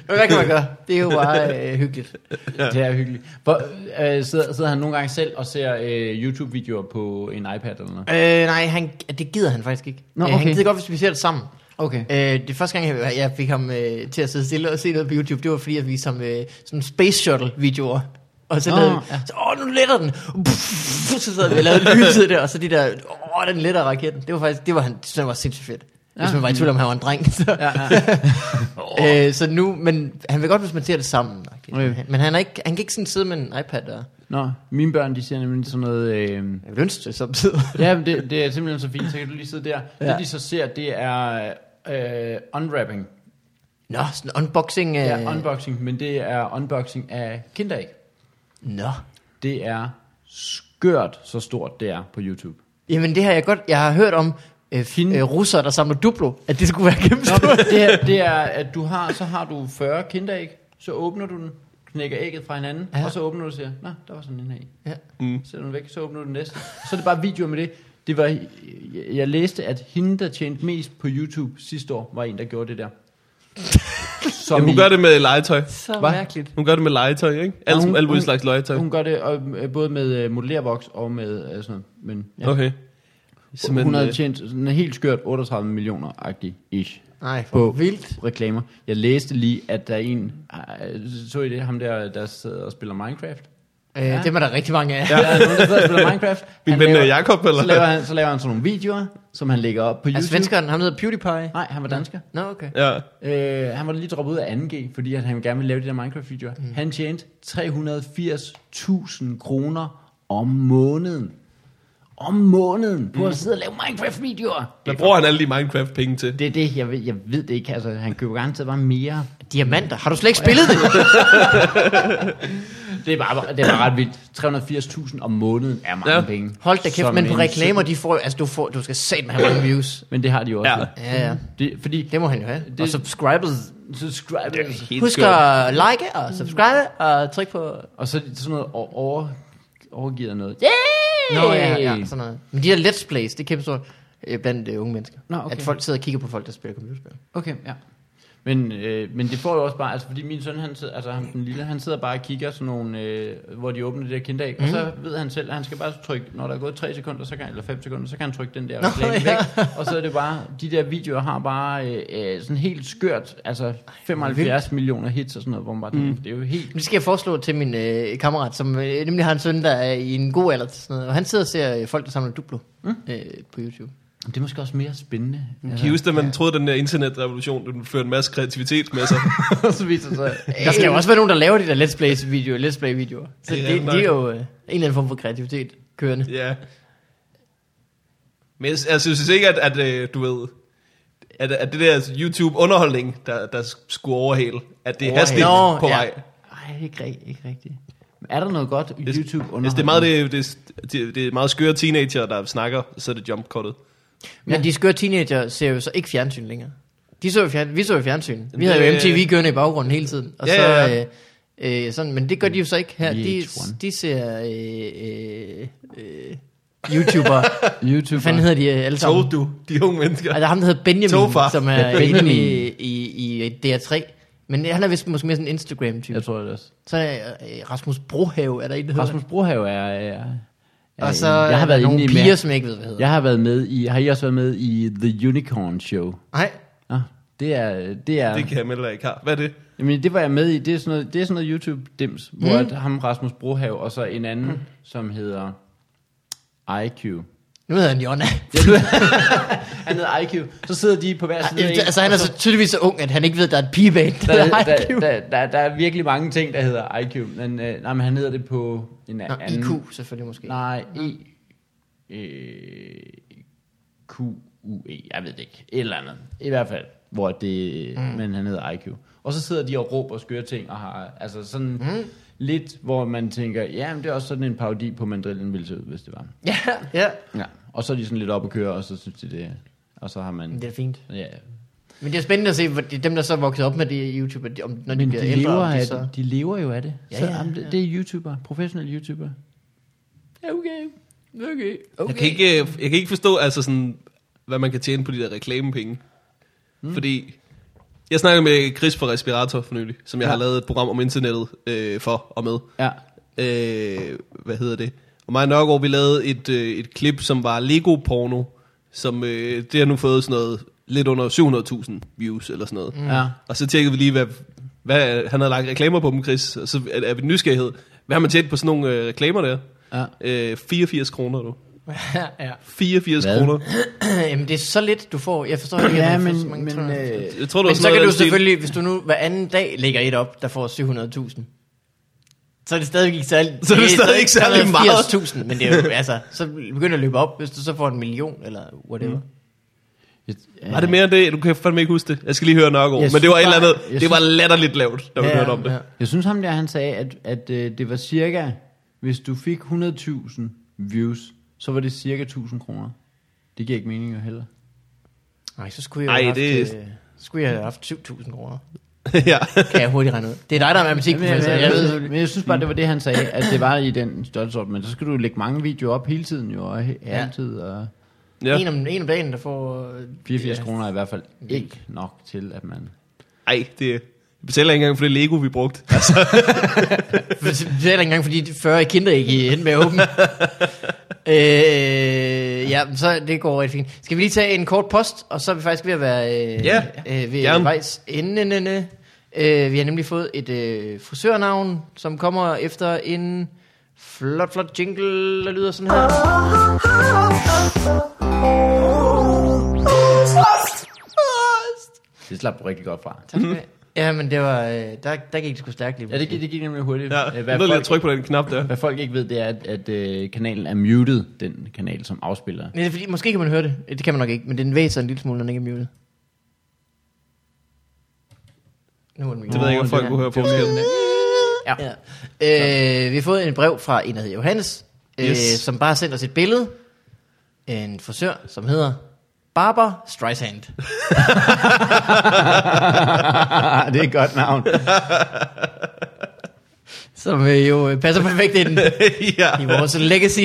Hvad kan man gøre? Det er jo bare øh, hyggeligt. Det er hyggeligt. Hvor, øh, sidder, sidder han nogle gange selv og ser øh, YouTube-videoer på en iPad eller noget? Øh, nej, han, det gider han faktisk ikke. Nå, øh, Han okay. gider godt, hvis vi ser det sammen. Okay. Øh, det første gang, jeg, jeg fik ham øh, til at sidde stille og se noget på YouTube, det var fordi, jeg viste ham øh, sådan space shuttle videoer. Og så Nå, lavede vi, ja. så, åh, nu letter den. Puff, så sad vi og lavede lyset der, og så de der, åh, den letter raketten. Det var faktisk, det var han, det var sindssygt fedt. Hvis Ja. man var i tvivl om, han var en dreng. Så, Ja, ja. øh, så nu, men han vil godt, hvis man ser det sammen. Okay. Men han, er ikke, han kan ikke sådan sidde med en iPad og... Nå, mine børn, de ser nemlig sådan noget... Øh, Jeg vil ønske det samtidig. ja, men det, det er simpelthen så fint, så kan du lige sidde der. Ja. Ja. Det, de så ser, det er øh, unwrapping. Nå, sådan unboxing. Øh... Ja, unboxing, men det er unboxing af kinderæg. Nå. Det er skørt så stort, det er på YouTube. Jamen det har jeg godt, jeg har hørt om øh, Fin- øh, russere, der samler Duplo, at det skulle være Nå, men det, her, det er, at du har, så har du 40 kinderæg, så åbner du den, knækker ægget fra hinanden, Ja. ja. og så åbner du og siger, nå, der var sådan en her i. Ja. Mm. Så er den væk, så åbner du den næste. Så er det bare videoer med det. Det var, jeg, jeg læste, at hende, der tjente mest på YouTube sidste år, var en, der gjorde det der. Som Jamen, hun i- gør det med legetøj. Så Hva? mærkeligt. Hun gør det med legetøj, ikke? Ja, Alt, hun- alt muligt hun- slags legetøj. Hun gør det og, øh, både med uh, modellervoks og med uh, sådan noget. Men ja. Okay. Simpelthen, hun havde tjent sådan en helt skørt 38 millioner-agtig ish Nej, for på vildt. reklamer. Jeg læste lige, at der er en, øh, så I det, ham der, der sidder og spiller Minecraft? Øh, ja. Dem er der rigtig mange af. Ja, der er nogen, der sidder og spiller Minecraft. Min Han ven øh, Jakob, eller? Så laver, han, så laver han sådan nogle videoer, som han lægger op på YouTube. Altså svenskeren, ham hedder PewDiePie. Nej, han var dansker. Nå, okay. Ja. Øh, han var lige droppet ud af 2G, fordi at han gerne ville lave de der Minecraft-videoer. Mm. Han tjente 380.000 kroner om måneden. Om måneden på at sidde og lave Minecraft-videoer. Hvad bruger han alle de Minecraft-penge til? Det er det, jeg ved, jeg ved det ikke. Altså, han køber garanteret bare mere. Diamanter. Har du slet ikke spillet det? Det er bare, det er bare ret vildt. 380.000 om måneden er mange Ja. penge. Hold da kæft, Som men på reklamer, de får, altså du, får, du skal satme have mange views. Men det har de jo også. Ja. Ja. Ja. Det, fordi Det må han jo have. Det- Og subscribers. subscribe. Helt Husk skørt. at like og subscribe og tryk på... Og så er det sådan noget over, over, overgivet noget. Yeah! Nå ja, ja, sådan noget. Men de der let's plays, det er kæmpe stort øh, blandt øh, unge mennesker. Nå, okay. At folk sidder og kigger på folk, der spiller computerspil. Okay, ja. Men, øh, men det får jo også bare, altså fordi min søn, han sidder, altså ham, den lille, han sidder bare og kigger sådan nogle, øh, hvor de åbner det der kinderæg, mm. og så ved han selv, at han skal bare trykke, når der er gået 3 sekunder, så kan, eller 5 sekunder, så kan han trykke den der reklame ja. væk, og så er det bare, de der videoer har bare øh, øh, sådan helt skørt, altså 75 millioner hits og sådan noget, hvor man bare tænker, det er jo helt, Det skal jeg foreslå til min øh, kammerat, som øh, nemlig har en søn, der er i en god alder til sådan noget. Og han sidder og ser øh, folk, der samler Duplo mm. øh, på YouTube. Det er måske også mere spændende. Kan I huske, at man troede, at den der internetrevolution den førte en masse kreativitet med sig? så viser sig, Der skal jo også være nogen, der laver de der let's play videoer, let's play videoer. Så Det det, er det, er jo øh, en eller anden form for kreativitet kørende. ja. Men jeg, jeg synes ikke, at, at øh, du ved, at, at det der YouTube-underholdning, der, der skulle overhale, at det er hastigt Nå, på ja. vej. nej, ikke, rig- ikke rigtigt. Er der noget godt i Det- det er meget, det, det, det, det er meget skøre teenager, der snakker, så er det jump-cuttet. Men Ja. de skøre teenager ser jo så ikke fjernsyn længere. De så jo fjern, vi så jo fjernsyn. Vi havde jo MTV kørende i baggrunden hele tiden. Og Ja, så, ja, ja. Øh, øh, sådan, men det gør de jo så ikke her. De, VH1. de ser... Øh, øh, YouTuber. YouTuber. Hvad fanden hedder de øh, alle sammen? Tog du, de unge mennesker. Altså ham, der hedder Benjamin, Tofar. som er Ja, Benjamin. i, i, i DR3. Men han er vist måske mere sådan en Instagram-type. Jeg tror det også. Så er øh, Rasmus Brohave, er der en, der hedder. Rasmus Brohave er... er, Og så jeg har været nogle i piger, med, som jeg ikke ved, hvad hedder. Jeg har været med i... Har I også været med i The Unicorn Show? Nej, Ah, det er... Det er Det kan jeg melde ikke har. Hvad er det? Jamen, det var jeg med i. Det er sådan noget, det er sådan noget YouTube-dims, mm. hvor at ham Rasmus Brohave, og så en anden, mm. som hedder IQ. Nu hedder han Jonna. Han hedder IQ. Så sidder de på hver side en, altså han er så tydeligvis så ung, at han ikke ved, at der er et pigeband. der, Der, der, der, der, der, er virkelig mange ting, der hedder IQ. Men, øh, nej, men han hedder det på en Nå, anden... IQ selvfølgelig måske. Nej, E... Øh, Q, U, E, jeg ved det ikke. Et eller andet. I hvert fald, hvor det... Mm. Men han hedder IQ. Og så sidder de og råber og skøre ting, og har altså sådan mm. lidt, hvor man tænker, ja, men det er også sådan en parodi på mandrillen ville se ud, hvis det var. Ja, ja. Ja. Og så er de sådan lidt op at køre, og så synes de det... Og så har man... Det er fint. Ja, Men det er spændende at se, hvor de, dem der så er vokset op med det i YouTube, de, om, når de men bliver de ældre, lever, de så... det. de lever jo af det. Ja, så, ja, jamen, det, ja. det er YouTuber, professionelle YouTuber. Ja, okay. Okay. Okay. Jeg kan ikke, øh, jeg kan ikke forstå, altså sådan, hvad man kan tjene på de der reklamepenge. Mm. Fordi, jeg snakkede med Chris fra Respirator for nylig, som jeg Ja. har lavet et program om internettet øh, for og med. Ja. Øh, hvad hedder det? Og mig og Nørgaard, vi lavede et, øh, et klip, som var Lego-porno, som øh, det har nu fået sådan noget, lidt under 700.000 views eller sådan noget. Mm. Ja. Og så tjekkede vi lige, hvad, hvad han havde lagt reklamer på dem, Chris. Og så er, er vi nysgerrighed. Hvad har man tjent på sådan nogle øh, reklamer der? Ja. Øh, 84 kroner, du. ja, ja. 84 Hvad? kroner. Jamen det er så lidt, du får. Jeg forstår ikke, Ja, men, så mange men, øh, Jeg tror, det Men så kan du selvfølgelig, hvis du nu hver anden dag lægger et op, der får 700.000, så er det stadig ikke særlig... Så er det stadig ikke særlig meget. 80.000, men det er jo, altså, så begynder det at løbe op, hvis du så får en million, eller whatever. Mm. jeg, Var det mere end det? Du kan fandme ikke huske det. Jeg skal lige høre Nørgaard. Men det var et eller andet, det var latterligt lavt, da vi hørte om det. Jeg synes ham der, han sagde, at, at øh, det var cirka, hvis du fik 100.000 views, så var det cirka 1000 kroner. Det giver ikke mening jo heller. Nej, så skulle jeg Ej, have haft, det- øh, skulle jeg have haft 7.000 kroner. ja. Kan jeg hurtigt regne ud. Det er dig, der er matematik. Men, men, jeg ved, men jeg synes bare, det var det, han sagde, at det var i den størrelsesorden. Men så skal du lægge mange videoer op hele tiden jo, og he- Ja. altid. Og ja. en, om, en om dagen, der får... øh, 84 ja, kroner er i hvert fald ikke nok til, at man... Ej, det jeg betaler ikke engang for det Lego, vi brugte. Altså, Det er ikke engang, fordi de 40 kinder ikke endte med at åbne. øh, ja, så det går rigtig fint. Skal vi lige tage en kort post, og så er vi faktisk ved at være øh, Ja, øh, ved gerne. vejs ende. Øh, vi har nemlig fået et øh, frisørnavn, som kommer efter en flot, flot jingle, der lyder sådan her. Det slap du rigtig godt fra. Tak skal du have. Ja, men det var, øh, der, der gik det sgu stærkt lige. Ja, det gik, det gik nemlig hurtigt. ja, Øh, jeg Hvad, ved lige at folk, trykke på den knap der. hvad folk ikke ved, det er, at, at øh, kanalen er muted, den kanal, som afspiller. Nej, det er fordi, måske kan man høre det. Det kan man nok ikke, men den væser en lille smule, når den ikke er muted. Nu er den muted. Det ved jeg ikke, om folk det kunne høre forskellen. Ja. ja. Øh, vi har fået en brev fra en, der hedder Johannes, øh, Yes. som bare har sendt os et billede. En frisør, som hedder Barber Streisand. det er et godt navn. Som øh, jo øh, passer perfekt ind ja. i vores legacy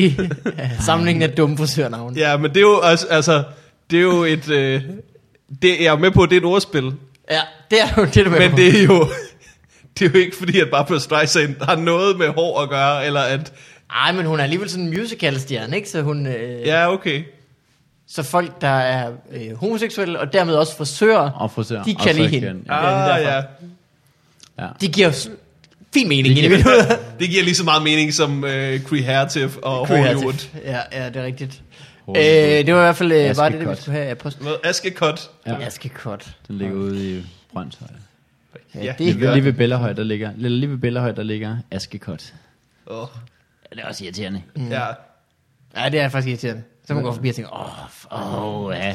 af samlingen af dumme frisørnavne. ja, men det er jo også, altså, det er jo et, øh, det, jeg er med på, at det er et ordspil, Ja, det er jo det, du er med men på. det er jo, det er jo ikke fordi, at Barbara Streisand har noget med hår at gøre, eller at, Ej, men hun er alligevel sådan en musicalstjerne, ikke? Så, hun, øh, ja, okay. Så folk, der er øh, homoseksuelle, og dermed også frisører, Og frisør. De kan lide hende. Ja, det Ah, derfor. ja. de giver os fin mening Det i giver- mit hoved. Det giver lige så meget mening som øh, Creative og Hollywood. Ja, ja, det er rigtigt. Øh, det var i hvert fald øh, Aske bare det, det, vi skulle have af post. Noget Askekot. Ja. Ja. Aske Kot. Den ligger ude i Brøndshøj. Ja, det Lige, lige ved Bellerhøj, der ligger, lige lige ved Bellerhøj, der ligger Askekot. Åh, Ja, det er også irriterende. Ja, Ja, det er faktisk irriterende. Så man går forbi og tænker, åh, oh, Åh, oh, ja.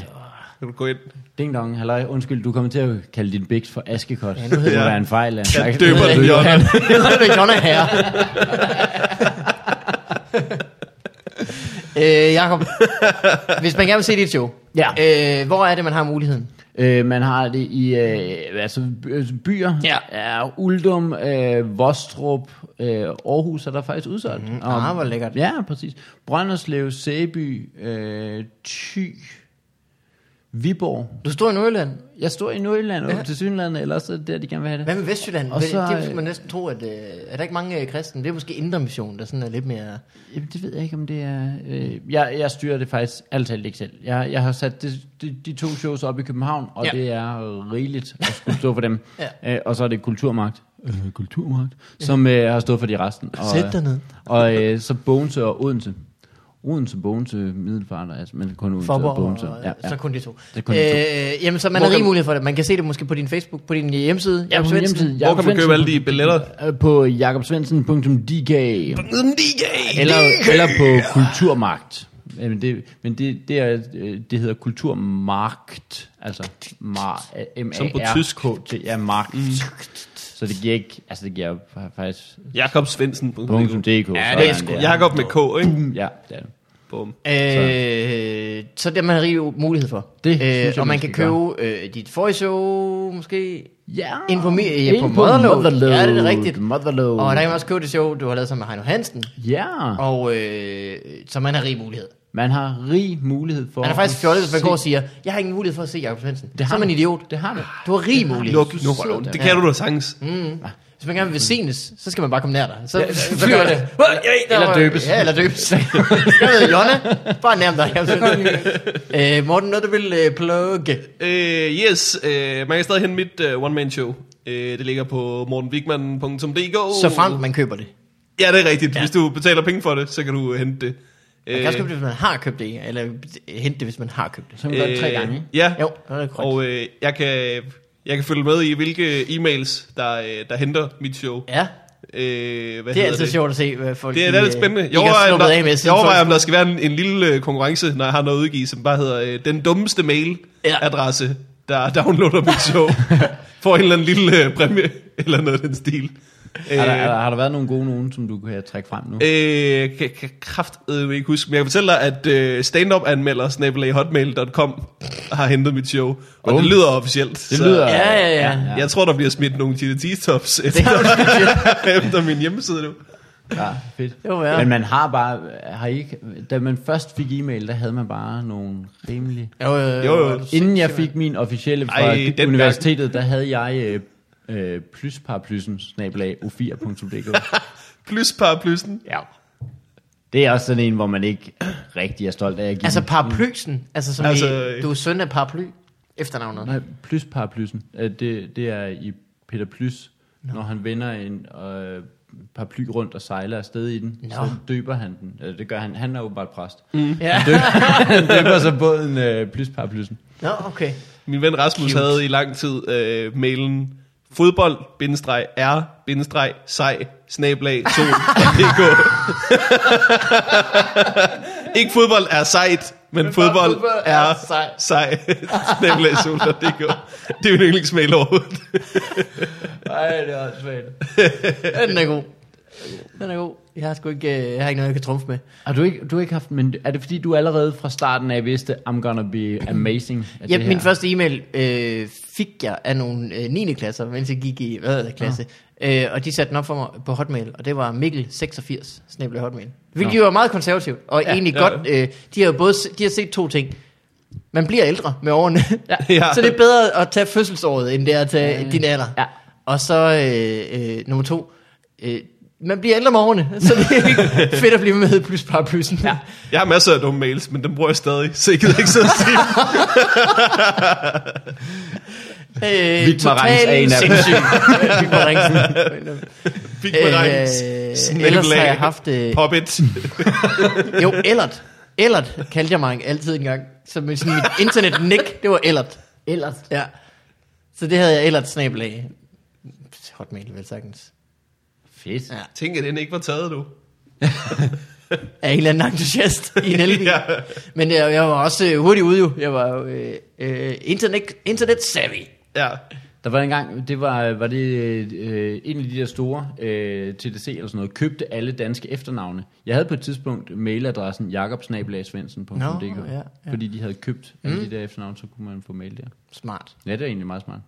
kan du gå ind? Ding dong, halløj. Undskyld, du kommer til at kalde din biks for Askekot. Ja, Ja, nu det hedder må jeg- være en fejl. Jeg slags. døber den Jonna. det er Jonna her. øh, Jakob, hvis man gerne vil se dit show, Ja. øh, hvor er det, man har muligheden? Øh, man har det i øh, altså by- byer. Ja. ja Uldum, øh, Vostrup, øh, Aarhus er der faktisk udsolgt. Mhm. Ah, hvor lækkert. Ja, præcis. Brønderslev, Sæby, øh, Thy, Viborg. Du står i Nordjylland. Jeg står i Nordjylland Ja. til Synland, eller også er det der, de gerne vil have det. Hvad med Vestjylland? Og så, så, det øh, man næsten tro, at... Øh, er der ikke mange øh, kristne? Det er måske Indre Mission, der sådan er lidt mere... Jamen, det ved jeg ikke, om det er... Øh, jeg, jeg styrer det faktisk alt talt ikke selv. Jeg, jeg har sat de, de, de to shows op i København, og Ja. det er rigeligt at skulle stå for dem. Ja. øh, og så er det Kulturmagt, øh, Kulturmagt, som øh, har stået for de resten. Og, Sæt dig ned. Og øh, så Bogense og Odense. Odense, Bogense, Middelfart, altså, men kun Odense Forborg og Bogense. og, Ja, ja. så kun de to. Det kun de to. Øh, jamen, så man Hvor har rig mulighed for det. Man kan se det måske på din Facebook, på din hjemmeside. Ja, på min hjemmeside. Hvor kan man købe alle de billetter? Øh, På jakobsvendsen.dk eller, eller på Kulturmagt. Men det, men det, det, er, øh, det hedder Kulturmarkt, altså mar, m Som på a r tysk. k t ja, markt. Mm. Så det giver ikke, altså det giver faktisk Jakob Svendsen. .dk. Ja, det er sgu- Jakob med K, ikke? Ja, det er det. Bum. Øh, så det har man rig mulighed for. Det synes øh, jeg, og man kan købe øh, dit forrige show, måske. Ja, på, mi- ja, Ind på Motherload. Ja, det er rigtigt. Motherload. Og der kan man også købe det show, du har lavet sammen med Heino Hansen. Ja, Og øh, så man har rig mulighed. Man har rig mulighed for... Man er faktisk fjollet, hvis man går og siger, jeg har ingen mulighed for at se Jacob Svendsen. Det Så er man du. idiot. Det har du. Du har rig mulighed. Luk nu røven. Det kan du da sagtens. Hvis man gerne vil senes, så skal man bare komme nær dig. Så, ja, så, gør det. det. Eller døbes. Ja, eller døbes. jeg ved, Jonna, bare nærm dig. Øh, Morten, noget du vil øh, plugge? Øh, yes, øh, man kan stadig hente mit uh, one-man-show. Øh, det ligger på mortenwigman.dk. Så frem man køber det. Ja, det er rigtigt. Ja. Hvis du betaler penge for det, så kan du hente det. Man kan også købe det, hvis man har købt det, eller hente det, hvis man har købt det. Så man det tre gange? Ja, Jo, det er korrekt. og øh, jeg, kan, jeg kan følge med i, hvilke e-mails, der, øh, der henter mit show. Ja, Øh, hvad det er altid sjovt at se, hvad folk Det er, de, det lidt øh, spændende. Jeg overvejer, om der, af med, jeg overvejer, om der skal være en, en lille øh, konkurrence, når jeg har noget at udgive, som bare hedder øh, den dummeste mail-adresse, der downloader mit show. Får en eller anden lille øh, præmie, eller noget af den stil. Har der, er har der været nogle gode nogen, som du kan trække frem nu? Øh, kan, kan kraftedeme ikke huske, men jeg kan fortælle dig, at øh, standupanmelder hotmail.com har hentet mit show, og Bum. det lyder officielt. Det lyder... Ja, ja, ja. Jeg tror, der bliver smidt nogle TNT-tops Det efter, efter min hjemmeside nu. Ja, fedt. Jo, ja. Men man har bare, har I ikke, da man først fik e-mail, der havde man bare nogle rimelig... Jo, jo, Jo, jo. Inden jeg fik min officielle fra Ej, universitetet, der havde jeg øh, øh, plusparaplysen, snabelag, o4.dk. Plus paraplysen. ja. Det er også sådan en, hvor man ikke rigtig er stolt af at give Altså paraplysen, altså som Altså, i, du er søn af paraply, efternavnet. Nej, plusparaplysen. Øh, Det, det er i Peter Plys, når han vender en øh, paraply rundt og sejler afsted i den, Nå. så døber han den. Eller det gør han. Han er åbenbart præst. Ja. Han døber så båden øh, plysparaplysen. Nå, okay. Min ven Rasmus Cute. havde i lang tid øh, mailen fodbold r sej snablag sol.dk Ikke fodbold er sejt, men, men fodbold, fodbold er sej. sej snablag sol.dk Det er jo en yndlingsmail overhovedet. Nej, det er også svært. Den er god. Den er god. Jeg har sgu ikke, øh, jeg har ikke noget, jeg kan trumfe med. Har du ikke, du har ikke haft, men er det fordi, du allerede fra starten af vidste, I'm gonna be amazing? Ja, det min her? første e-mail øh, fik jeg af nogle øh, 9. klasser, mens jeg gik i hvad hedder det, klasse. Øh, og de satte den op for mig på Hotmail, og det var Mikkel86, snabel Hotmail. Hvilket jo var meget konservativt, og Ja, ja, egentlig ja. ja. godt. Øh, de har jo både de har set to ting. Man bliver ældre med årene, Ja. Ja. så det er bedre at tage fødselsåret, end det er at tage Ja. ja. din alder. Ja. Og så øh, øh, nummer to, øh, man bliver ældre med årene, så det er ikke fedt at blive med plus paraplysen. Ja. Jeg har masser af dumme mails, men dem bruger jeg stadig, så jeg gider ikke så at sige. Øh, Vigmarens er en af dem. Vigmarensen. Fik mig regns. Øh, ellers har jeg haft... Øh, Poppet. jo, Ellert. Ellert kaldte jeg mig altid engang. Så med sådan mit internet-nick, det var Ellert. Ellert. Ja. Så det havde jeg Ellert snabel af. Hotmail, vel sagtens. Fedt. Ja. Tænk, at den ikke var taget, du. Af en eller anden entusiast i en elbil. Ja. Men jeg, jeg var også øh, hurtigt ude jo. Jeg var jo øh, øh, internet, internet savvy. Ja. Der var en gang, det var, var det øh, en af de der store øh, TDC eller sådan noget, købte alle danske efternavne. Jeg havde på et tidspunkt mailadressen jakobsnabelagsvendsen.dk, Nå, ja, ja. fordi de havde købt alle de der efternavne, så kunne man få mail der. Smart. Ja, det er egentlig meget smart.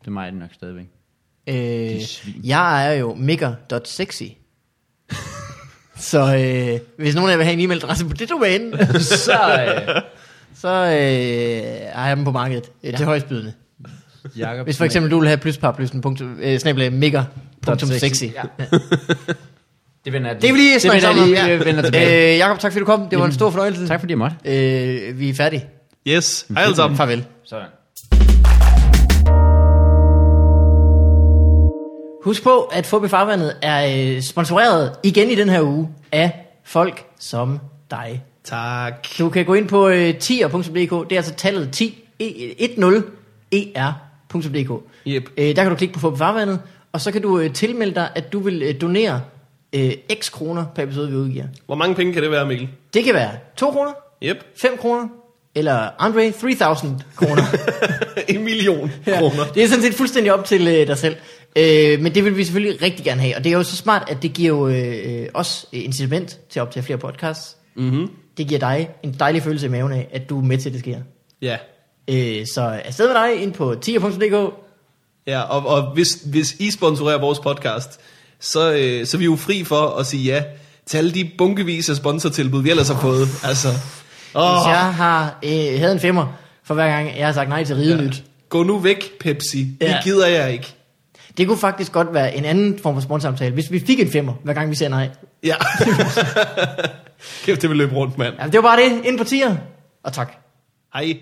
Det er mig det nok stadigvæk. Øh, jeg er jo migger.sexy. så øh, hvis nogen af jer vil have en e-mailadresse på det domæne, så, øh, så øh, er jeg dem på markedet øh, til højstbydende. Jakob Hvis for eksempel du vil have plusparaplysen, øh, snabel migger.sexy. Ja. det vender jeg Det er vi lige det snakke sammen om. Ja. øh, vender tilbage. Øh, Jakob, tak fordi du kom. Det var en stor fornøjelse. Tak fordi jeg måtte. Øh, vi er færdige. Yes, hej alle sammen. Farvel. Sådan. Husk på, at Fubi Farvandet er øh, sponsoreret igen i den her uge af folk som dig. Tak. Du kan gå ind på øh, tier.dk, det er altså tallet 10, e, 10er.dk. Yep. Øh, der kan du klikke på Fubi Farvandet, og så kan du øh, tilmelde dig, at du vil øh, donere øh, x kroner per episode, vi udgiver. Hvor mange penge kan det være, Mikkel? Det kan være 2 kroner, Yep. 5 kroner, eller Andre 3000 kroner. en million kroner. Det er sådan set fuldstændig op til øh, dig selv. Øh, men det vil vi selvfølgelig rigtig gerne have. Og det er jo så smart, at det giver jo øh, os incitament til at optage flere podcasts. Mm-hmm. Det giver dig en dejlig følelse i maven af, at du er med til, at det sker. Ja. Øh, så afsted med dig ind på tier.dk. Ja, og, og hvis, hvis I sponsorerer vores podcast, så, øh, så er vi jo fri for at sige ja til alle de bunkevis af sponsortilbud, vi ellers har fået. Altså, åh, Hvis jeg har øh, havde en femmer for hver gang, jeg har sagt nej til ridenyt. Ja. gå nu væk, Pepsi. Det Ja. gider jeg ikke. Det kunne faktisk godt være en anden form for sponsorsamtale, hvis vi fik en femmer, hver gang vi siger nej. Ja. Kæft, det vil løbe rundt, mand. Ja, det var bare det. Ind på tier. Og tak. Hej.